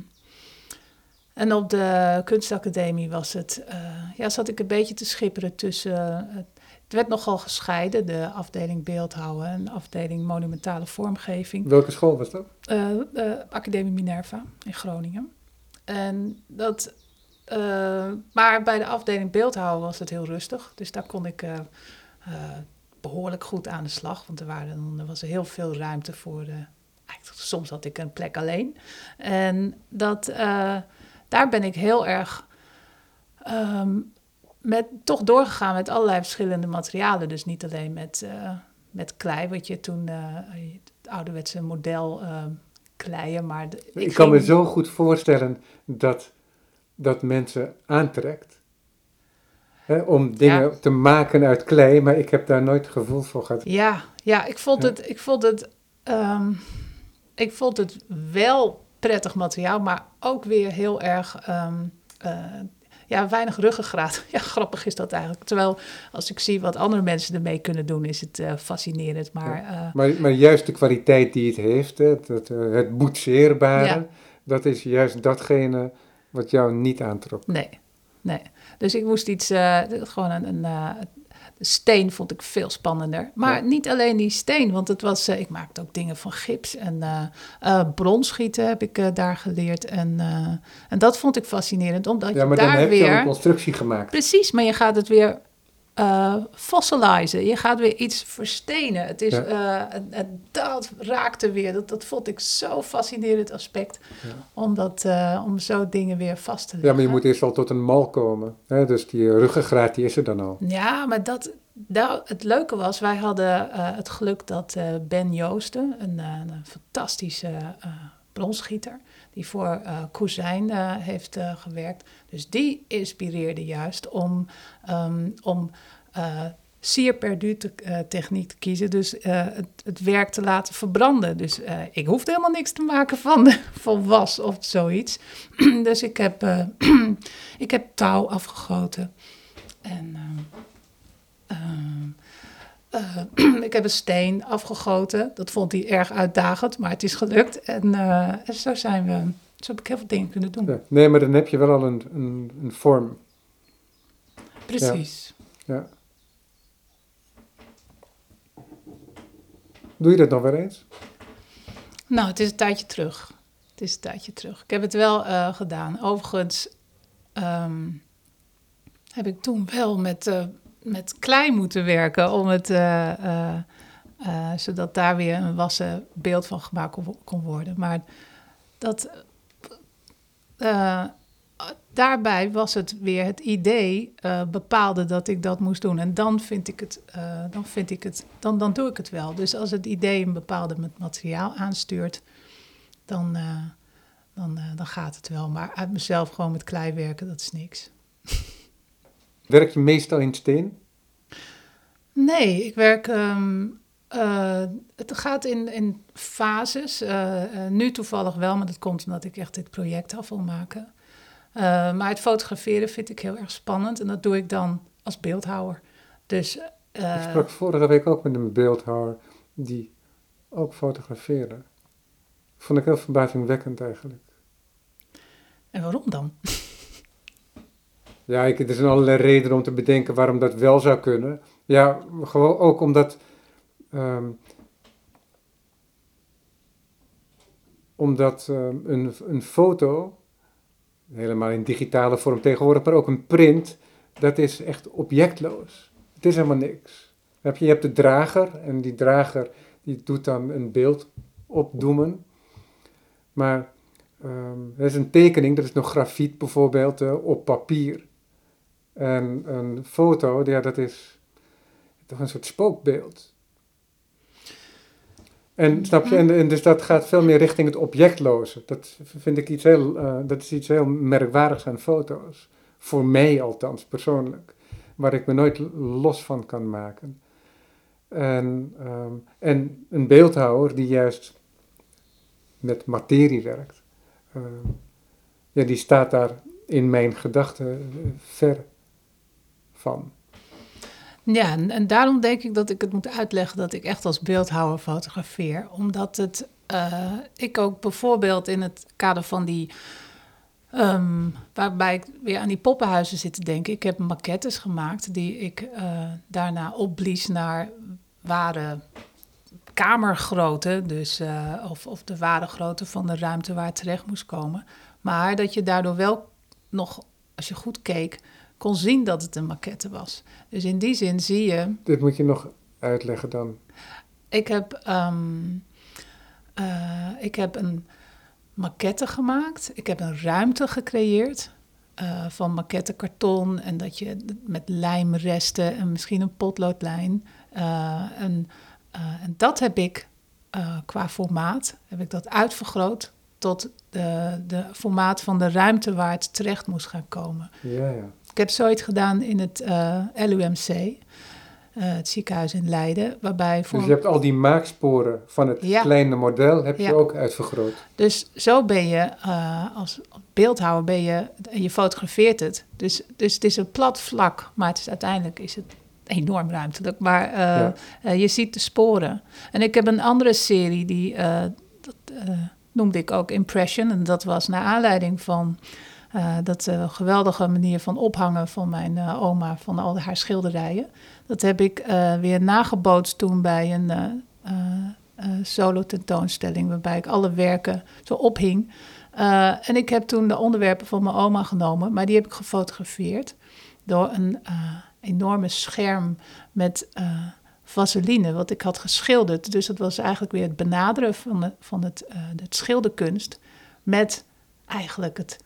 en op de kunstacademie was het, eh, ja, zat ik een beetje te schipperen tussen. het werd nogal gescheiden, de afdeling beeldhouden en de afdeling monumentale vormgeving. Welke school was dat? eh, Academie Minerva in Groningen. En dat, eh, maar bij de afdeling beeldhouden was het heel rustig. Dus daar kon ik eh, eh, behoorlijk goed aan de slag. Want er, waren, er was heel veel ruimte voor. eigenlijk, soms had ik een plek alleen. En dat, daar ben ik heel erg ehm, met, toch doorgegaan met allerlei verschillende materialen. Dus niet alleen met, met klei, wat je toen het ouderwetse model kleien. Maar de- Ik, kan ging- me zo goed voorstellen dat dat mensen aantrekt. Hè, om dingen te maken uit klei, maar ik heb daar nooit gevoel voor gehad. Ja, ja ik vond Ja. het, ik vond het, ehm, ik vond het wel prettig materiaal, maar ook weer heel erg, ehm, eh, ja, weinig ruggengraat. Ja, grappig is dat eigenlijk. Terwijl als ik zie wat andere mensen ermee kunnen doen, is het eh, fascinerend. Maar eh, Maar, maar juist de kwaliteit die het heeft, hè, eh, het boetseerbare, dat is juist datgene wat jou niet aantrok. nee, nee. Dus ik moest iets, eh, gewoon een, een eh, De steen vond ik veel spannender. Maar Ja. niet alleen die steen, want het was, eh, ik maakte ook dingen van gips en bronschieten heb ik daar geleerd. En, en dat vond ik fascinerend, omdat Ja, je maar dan daar heb je al weer... een constructie gemaakt. Precies, maar je gaat het weer eh fossilizen. Je gaat weer iets verstenen. Het is, Ja. eh, en, en dat raakte weer. Dat, dat vond ik zo fascinerend aspect. Ja. Om, dat, eh, om zo dingen weer vast te leggen. Ja, maar je moet eerst al tot een mal komen. Hè? Dus die ruggengraat, die is er dan al. Ja, maar dat, nou, het leuke was, wij hadden het geluk dat Ben Joosten, een, een fantastische bronsschieter, die voor eh, heeft eh, gewerkt. Dus die inspireerde juist om, ehm, om sier perdu te, techniek te kiezen. Dus het, het werk te laten verbranden. Dus ik hoefde helemaal niks te maken van, van was of zoiets. dus ik heb, ik heb touw afgegoten. En eh, ik heb een steen afgegoten. Dat vond hij erg uitdagend, maar het is gelukt. En, eh, en zo zijn we. Zo heb ik heel veel dingen kunnen doen. Ja. Nee, maar dan heb je wel al een, een, een vorm. Precies. Ja. Doe je dat nog wel eens? Nou, het is een tijdje terug. Het is een tijdje terug. Ik heb het wel eh, gedaan. Overigens ehm, heb ik toen wel met, met klei moeten werken om het, eh, eh, eh, zodat daar weer een wassen beeld van gemaakt kon, kon worden. Maar dat, daarbij was het weer het idee bepaalde dat ik dat moest doen. En dan vind ik het, dan vind ik het, dan, dan doe ik het wel. Dus als het idee een bepaalde met materiaal aanstuurt, dan, dan, dan gaat het wel. Maar uit mezelf gewoon met klei werken, dat is niks. Werk je meestal in steen? Nee, ik werk. ehm, eh, het gaat in, in fases. Eh, eh, nu toevallig wel, maar dat komt omdat ik echt dit project af wil maken. Maar het fotograferen vind ik heel erg spannend en dat doe ik dan als beeldhouwer. Dus Ik sprak vorige week ook met een beeldhouwer die ook fotografeerde. Vond ik heel verbazingwekkend eigenlijk. en waarom dan? Ja, ik, er zijn allerlei redenen om te bedenken waarom dat wel zou kunnen. Ja, gewoon ook omdat. ehm, omdat ehm, een, een foto, helemaal in digitale vorm tegenwoordig, maar ook een print, dat is echt objectloos. Het is helemaal niks. Heb je, je hebt de drager en die drager die doet dan een beeld opdoemen. Maar ehm er is een tekening, dat is nog grafiet bijvoorbeeld, eh, op papier. En een foto, ja, dat is toch een soort spookbeeld. En snap je, en, dus dat gaat veel meer richting het objectloze. Dat vind ik iets heel, eh, dat is iets heel merkwaardigs aan foto's. Voor mij althans, persoonlijk. Waar ik me nooit los van kan maken. En, ehm, en een beeldhouwer die juist met materie werkt. ehm, ja, die staat daar in mijn gedachten eh, ver Ja, en, en daarom denk ik dat ik het moet uitleggen dat ik echt als beeldhouwer fotografeer. Omdat het, eh, ik ook bijvoorbeeld in het kader van die, ehm, waarbij ik weer aan die poppenhuizen zit te denken. Ik heb maquettes gemaakt die ik eh, daarna opblies naar ware kamergrootte. Dus, eh, of, of de ware grootte van de ruimte waar het terecht moest komen. Maar dat je daardoor wel nog, als je goed keek, kon zien dat het een maquette was. Dus in die zin zie je, Dit moet je nog uitleggen dan. ik heb, ehm, eh, ik heb een maquette gemaakt. Ik heb een ruimte gecreëerd eh, van maquette karton en dat je met lijmresten en misschien een potloodlijn. eh, en, en dat heb ik qua formaat, heb ik dat uitvergroot tot de, de formaat van de ruimte waar het terecht moest gaan komen. Ja, ja. Ik heb zoiets gedaan in het eh, LUMC, eh, het ziekenhuis in Leiden, waarbij voor... Dus je hebt al die maaksporen van het Ja. kleine model heb je ook uitvergroot. Dus zo ben je eh, als beeldhouwer ben je en je fotografeert het. Dus, dus het is een plat vlak, maar het is, uiteindelijk is het enorm ruimtelijk. Maar Ja. je ziet de sporen. En ik heb een andere serie die dat noemde ik ook Impression en dat was naar aanleiding van eh, dat uh, geweldige manier van ophangen van mijn uh, oma, van al haar schilderijen. Dat heb ik weer nagebootst toen bij een solo tentoonstelling, waarbij ik alle werken zo ophing. en ik heb toen de onderwerpen van mijn oma genomen, maar die heb ik gefotografeerd door een enorme scherm met vaseline, wat ik had geschilderd. Dus dat was eigenlijk weer het benaderen van, de, van het, het schilderkunst met eigenlijk het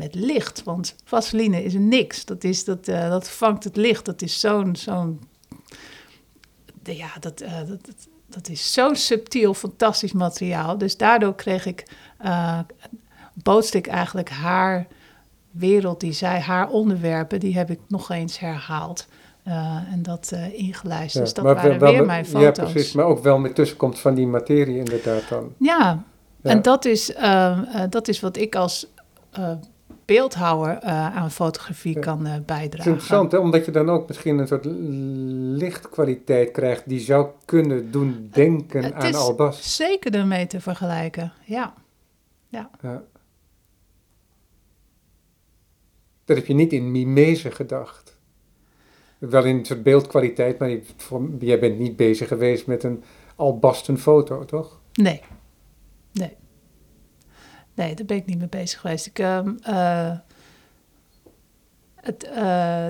met licht. Want vaseline is niks. Dat, is, dat, uh, dat vangt het licht. Dat is zo'n. zo'n ja, dat, uh, dat, dat, dat, is zo'n subtiel, fantastisch materiaal. Dus daardoor kreeg ik. Uh, bootste ik eigenlijk haar wereld, die zij, haar onderwerpen, die heb ik nog eens herhaald. en dat ingelijst. dus dat waren wel, weer mijn foto's. Ja, precies. Maar ook wel met tussenkomst van die materie inderdaad dan. Ja, ja. en dat is, dat is wat ik als beeldhouwer uh, aan fotografie kan uh, bijdragen. Het is interessant, hè? omdat je dan ook misschien een soort lichtkwaliteit krijgt die zou kunnen doen denken het aan albas. Het is zeker ermee te vergelijken, ja. ja. ja. Dat heb je niet in mimese gedacht. Wel in een soort beeldkwaliteit, maar jij bent niet bezig geweest met een albasten foto, toch? Nee. Nee, daar ben ik niet mee bezig geweest. Ik, um, uh, het, uh,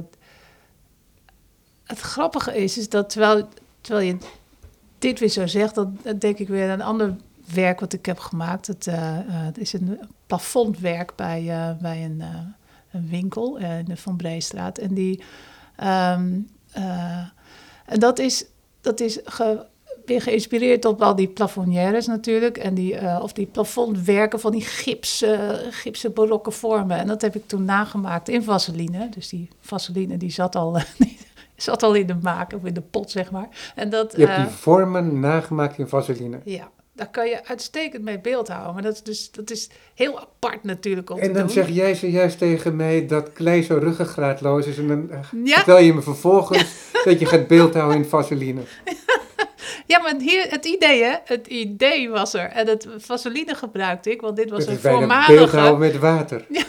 het grappige is, is dat terwijl, terwijl je dit weer zo zegt, dan denk ik weer aan een ander werk wat ik heb gemaakt. Het, uh, het is een plafondwerk bij, bij een, een winkel in de Van Breestraat. En, die, um, en dat is, dat is ge, geïnspireerd op al die plafonnières natuurlijk. En die, uh, of die plafondwerken van die gips, uh, gipsen barokke vormen. En dat heb ik toen nagemaakt in vaseline. Dus die vaseline die zat al, die zat al in de maak, of in de pot zeg maar. En dat, je hebt die eh, vormen nagemaakt in vaseline? Ja. Daar kan je uitstekend mee beeld houden. Maar dat is, dus, dat is heel apart natuurlijk om En dan doen. zeg jij zojuist tegen mij dat klei zo ruggengraatloos is. En dan ja? vertel je me vervolgens dat je gaat beeldhouden in vaseline. Ja, maar hier, het idee, hè? Het idee was er. En het vaseline gebruikte ik, want dit was een voormalige... met water. Ja.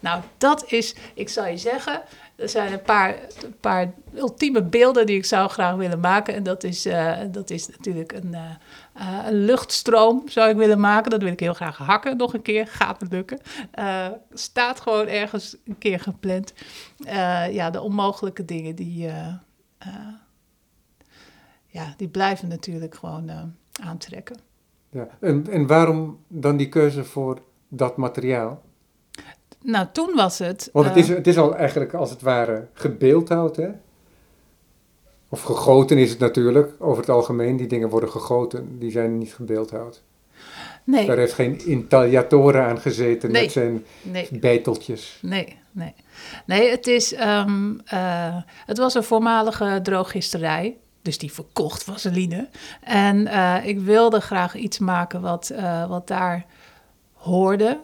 Nou, dat is, ik zal je zeggen, er zijn een paar, een paar ultieme beelden die ik zou graag willen maken. En dat is, uh, dat is natuurlijk een, uh, een, luchtstroom zou ik willen maken. Dat wil ik heel graag hakken nog een keer. Gaat het lukken. Uh, staat gewoon ergens een keer gepland. ja, de onmogelijke dingen die ja, die blijven natuurlijk gewoon uh, aantrekken. Ja. En, en waarom dan die keuze voor dat materiaal? Nou, toen was het... Want het, is, eh, het is al eigenlijk als het ware gebeeldhouwd, hè? Of gegoten is het natuurlijk, over het algemeen. Die dingen worden gegoten, die zijn niet gebeeldhouwd. Nee. Daar heeft geen intagliatore aan gezeten nee. met zijn nee. Nee, nee. Nee, het, is, um, uh, het was een voormalige drooggisterij. Dus die verkocht vaseline. En uh, ik wilde graag iets maken wat, uh, wat daar hoorde.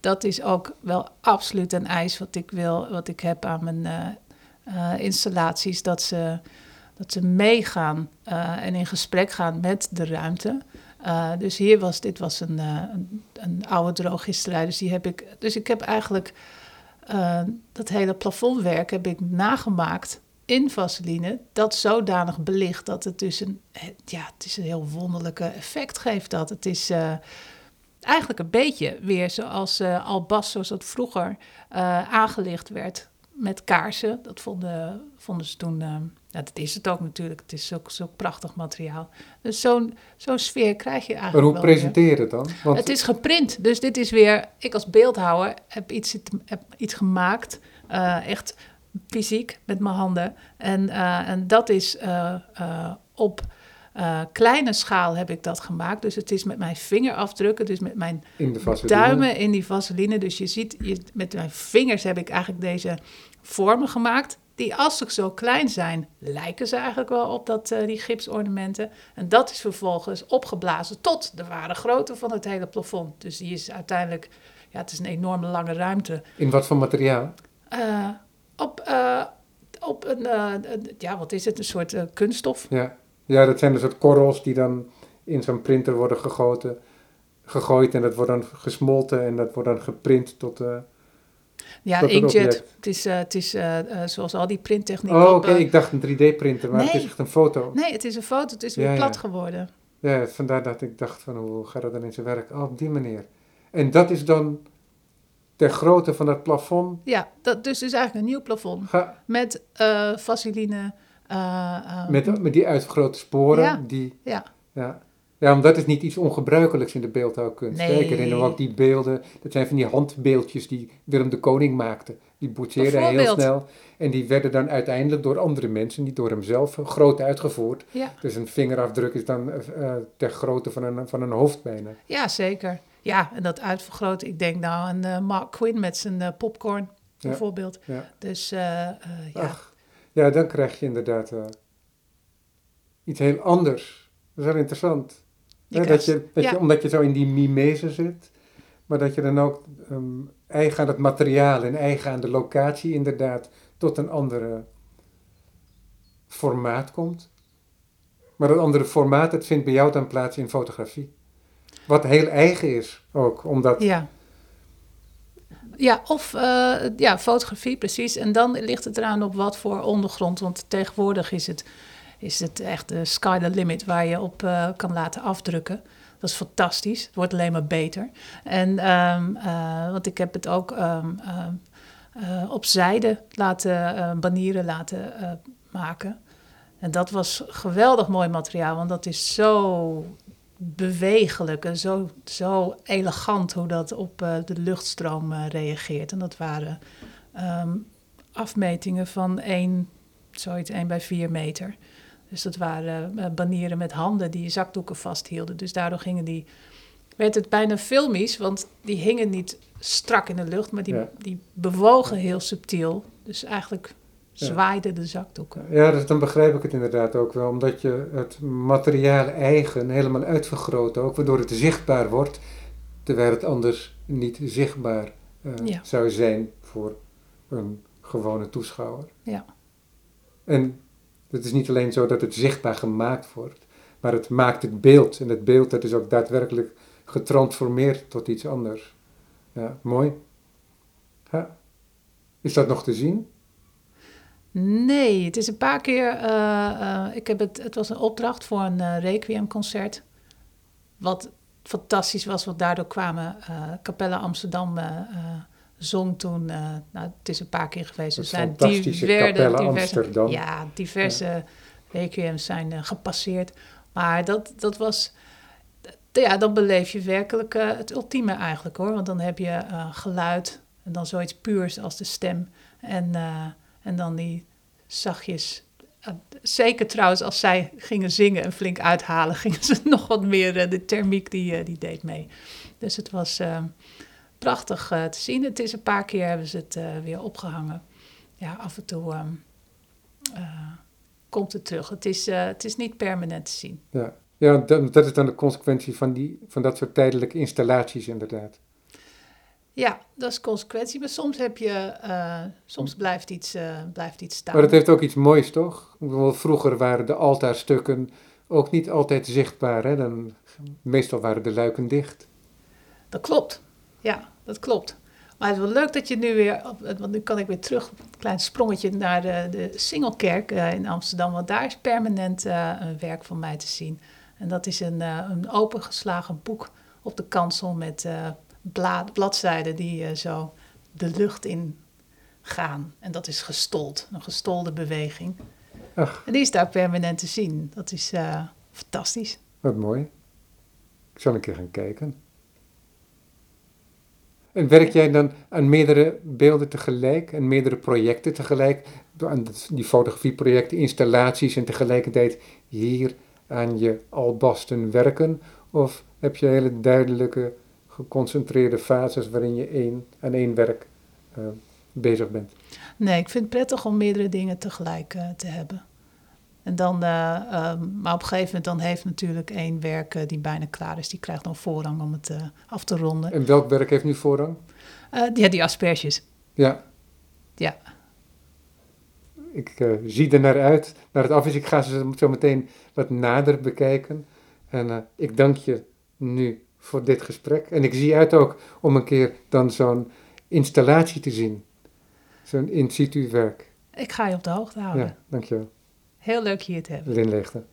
Dat is ook wel absoluut een eis wat ik, wil, wat ik heb aan mijn uh, installaties. Dat ze, dat ze meegaan en in gesprek gaan met de ruimte. dus hier was, dit was een, een, een, oude drooggisterij. Dus, die heb ik, dus ik heb eigenlijk dat hele plafondwerk heb ik nagemaakt in vaseline dat zodanig belicht dat het dus een, ja, het is een heel wonderlijke effect geeft dat. Het is uh, eigenlijk een beetje weer zoals uh, albas, zoals dat vroeger uh, aangelicht werd met kaarsen. Dat vonden, vonden ze toen, dat is het ook natuurlijk, het is ook zo'n prachtig materiaal. Dus zo'n zo'n sfeer krijg je eigenlijk Maar hoe presenteer het dan? Want... Het is geprint, dus dit is weer, ik als beeldhouwer heb iets, heb iets gemaakt, echt fysiek met mijn handen. En, uh, en dat is uh, uh, op kleine schaal heb ik dat gemaakt. Dus het is met mijn vingerafdrukken, dus met mijn in duimen in die vaseline. Dus je ziet, je, met mijn vingers heb ik eigenlijk deze vormen gemaakt. Die als ze zo klein zijn, lijken ze eigenlijk wel op dat, die gipsornamenten. En dat is vervolgens opgeblazen tot de ware grootte van het hele plafond. Dus die is uiteindelijk, ja, het is een enorme lange ruimte. In wat voor materiaal? Op, uh, op een, uh, ja, wat is het, een soort uh, kunststof. Ja. ja, dat zijn een soort korrels die dan in zo'n printer worden gegoten, gegooid en dat wordt dan gesmolten en dat wordt dan geprint tot, Ja, een inkjet. Het is, eh, het is eh, eh, zoals al die printtechnieken. Oh, oké, eh, ik dacht een 3D-printer, maar het is echt een foto. Nee, het is een foto. Het is weer Ja, ja. plat geworden. Ja, vandaar dat ik dacht van hoe gaat dat dan in zijn werk? Oh, op die manier. En dat is dan ter grootte van dat plafond. Ja, dat, dus het is eigenlijk een nieuw plafond. Ga, Met eh vaseline. eh, met, met die uitvergrote sporen. Ja. Die, Ja, ja. ja, want dat is niet iets ongebruikelijks in de beeldhouwkunst. Nee. Herinner me ook die beelden. Dat zijn van die handbeeldjes die Willem de Koning maakte. Die boetseerde hij heel snel. En die werden dan uiteindelijk door andere mensen, niet door hemzelf, groot uitgevoerd. ja. Dus een vingerafdruk is dan eh, ter grootte van een, van een hoofd bijna. ja, zeker. Ja, en dat uitvergroten. Ik denk nou aan eh, Mark Quinn met zijn eh, popcorn, Ja. bijvoorbeeld. Ja. Dus eh, ja. Ach, ja, dan krijg je inderdaad iets heel anders. Dat is wel interessant. Je dat je, dat je, omdat je zo in die mimese zit, maar dat je dan ook ehm, eigen aan het materiaal en eigen aan de locatie inderdaad tot een andere formaat komt. Maar dat andere formaat, dat vindt bij jou dan plaats in fotografie. Wat heel eigen is ook, omdat... Ja. Ja, of eh, ja, fotografie, precies. En dan ligt het eraan op wat voor ondergrond. Want tegenwoordig is het, is het echt de sky the limit waar je op eh, kan laten afdrukken. Dat is fantastisch. Het wordt alleen maar beter. En, ehm, eh, want ik heb het ook ehm, ehm, eh, op zijde laten, banieren laten maken. En dat was geweldig mooi materiaal, want dat is zo bewegelijk en zo, zo elegant hoe dat op eh, de luchtstroom eh, reageert. En dat waren ehm, afmetingen van 1, zoiets 1 bij 4 meter. Dus dat waren eh, banieren met handen die zakdoeken vasthielden. Dus daardoor gingen die, werd het bijna filmisch, want die hingen niet strak in de lucht, maar die, Ja. die bewogen heel subtiel. Dus eigenlijk. Zwaaiden de zakdoeken. Ja, dus dan begrijp ik het inderdaad ook wel, omdat je het materiaal eigen helemaal uitvergroot ook, waardoor het zichtbaar wordt, terwijl het anders niet zichtbaar eh, Ja. zou zijn voor een gewone toeschouwer. Ja. En het is niet alleen zo dat het zichtbaar gemaakt wordt, maar het maakt het beeld. En het beeld dat is ook daadwerkelijk getransformeerd tot iets anders. Ja, mooi. Ja. Is dat nog te zien? Nee, het is een paar keer. eh, eh, ik heb het, het was een opdracht voor een eh requiemconcert. Wat fantastisch was, want daardoor kwamen Capella Amsterdam zong toen. nou, het is een paar keer geweest. Er Het zijn diverse- Capella diverse- Amsterdam. Ja, diverse requiems zijn gepasseerd. Maar dat, dat was. Ja, dan beleef je werkelijk het ultieme eigenlijk hoor. Want dan heb je geluid en dan zoiets puurs als de stem. En, en dan die zachtjes. eh, zeker trouwens, als zij gingen zingen en flink uithalen, gingen ze nog wat meer. eh, de thermiek die, eh, die deed mee. Dus het was prachtig te zien. Het is een paar keer hebben ze het weer opgehangen. Ja, af en toe ehm, eh, komt het terug. Het is, het is niet permanent te zien. Ja, ja dat, dat is dan de consequentie van, die, van dat soort tijdelijke installaties inderdaad. Ja, dat is consequentie. Maar soms heb je, eh, soms blijft iets, eh, blijft iets staan. Maar het heeft ook iets moois, toch? Vroeger waren de altaarstukken ook niet altijd zichtbaar. Hè? Dan, meestal waren de luiken dicht. Dat klopt. Ja, dat klopt. Maar het is wel leuk dat je nu weer, op- want nu kan ik weer terug, een klein sprongetje naar de, de Singelkerk eh, in Amsterdam. Want daar is permanent een werk van mij te zien. En dat is een, een opengeslagen boek op de kansel met eh, bla- bladzijden die eh, zo de lucht in gaan. En dat is gestold, een gestolde beweging. Ach. En die is daar permanent te zien. Dat is eh, fantastisch. Wat mooi. Ik zal een keer gaan kijken. En werk jij dan aan meerdere beelden tegelijk en meerdere projecten tegelijk? Aan die fotografieprojecten, installaties en tegelijkertijd hier aan je albasten werken? Of heb je hele duidelijke, geconcentreerde fases waarin je één, aan één werk eh, bezig bent? Nee, ik vind het prettig om meerdere dingen tegelijk eh, te hebben. En dan, eh, ehm, maar op een gegeven moment dan heeft natuurlijk één werk die bijna klaar is, die krijgt dan voorrang om het af te ronden. En welk werk heeft nu voorrang? Ja, die asperges. Ja. Ja. Ik zie er naar uit, naar het af is. Ik ga ze zo meteen wat nader bekijken. En ik dank je nu voor dit gesprek. En ik zie uit ook om een keer dan zo'n installatie te zien. Zo'n in situ werk. Ik ga je op de hoogte houden. Ja, dankjewel. Heel leuk hier te hebben. Lin Leegte.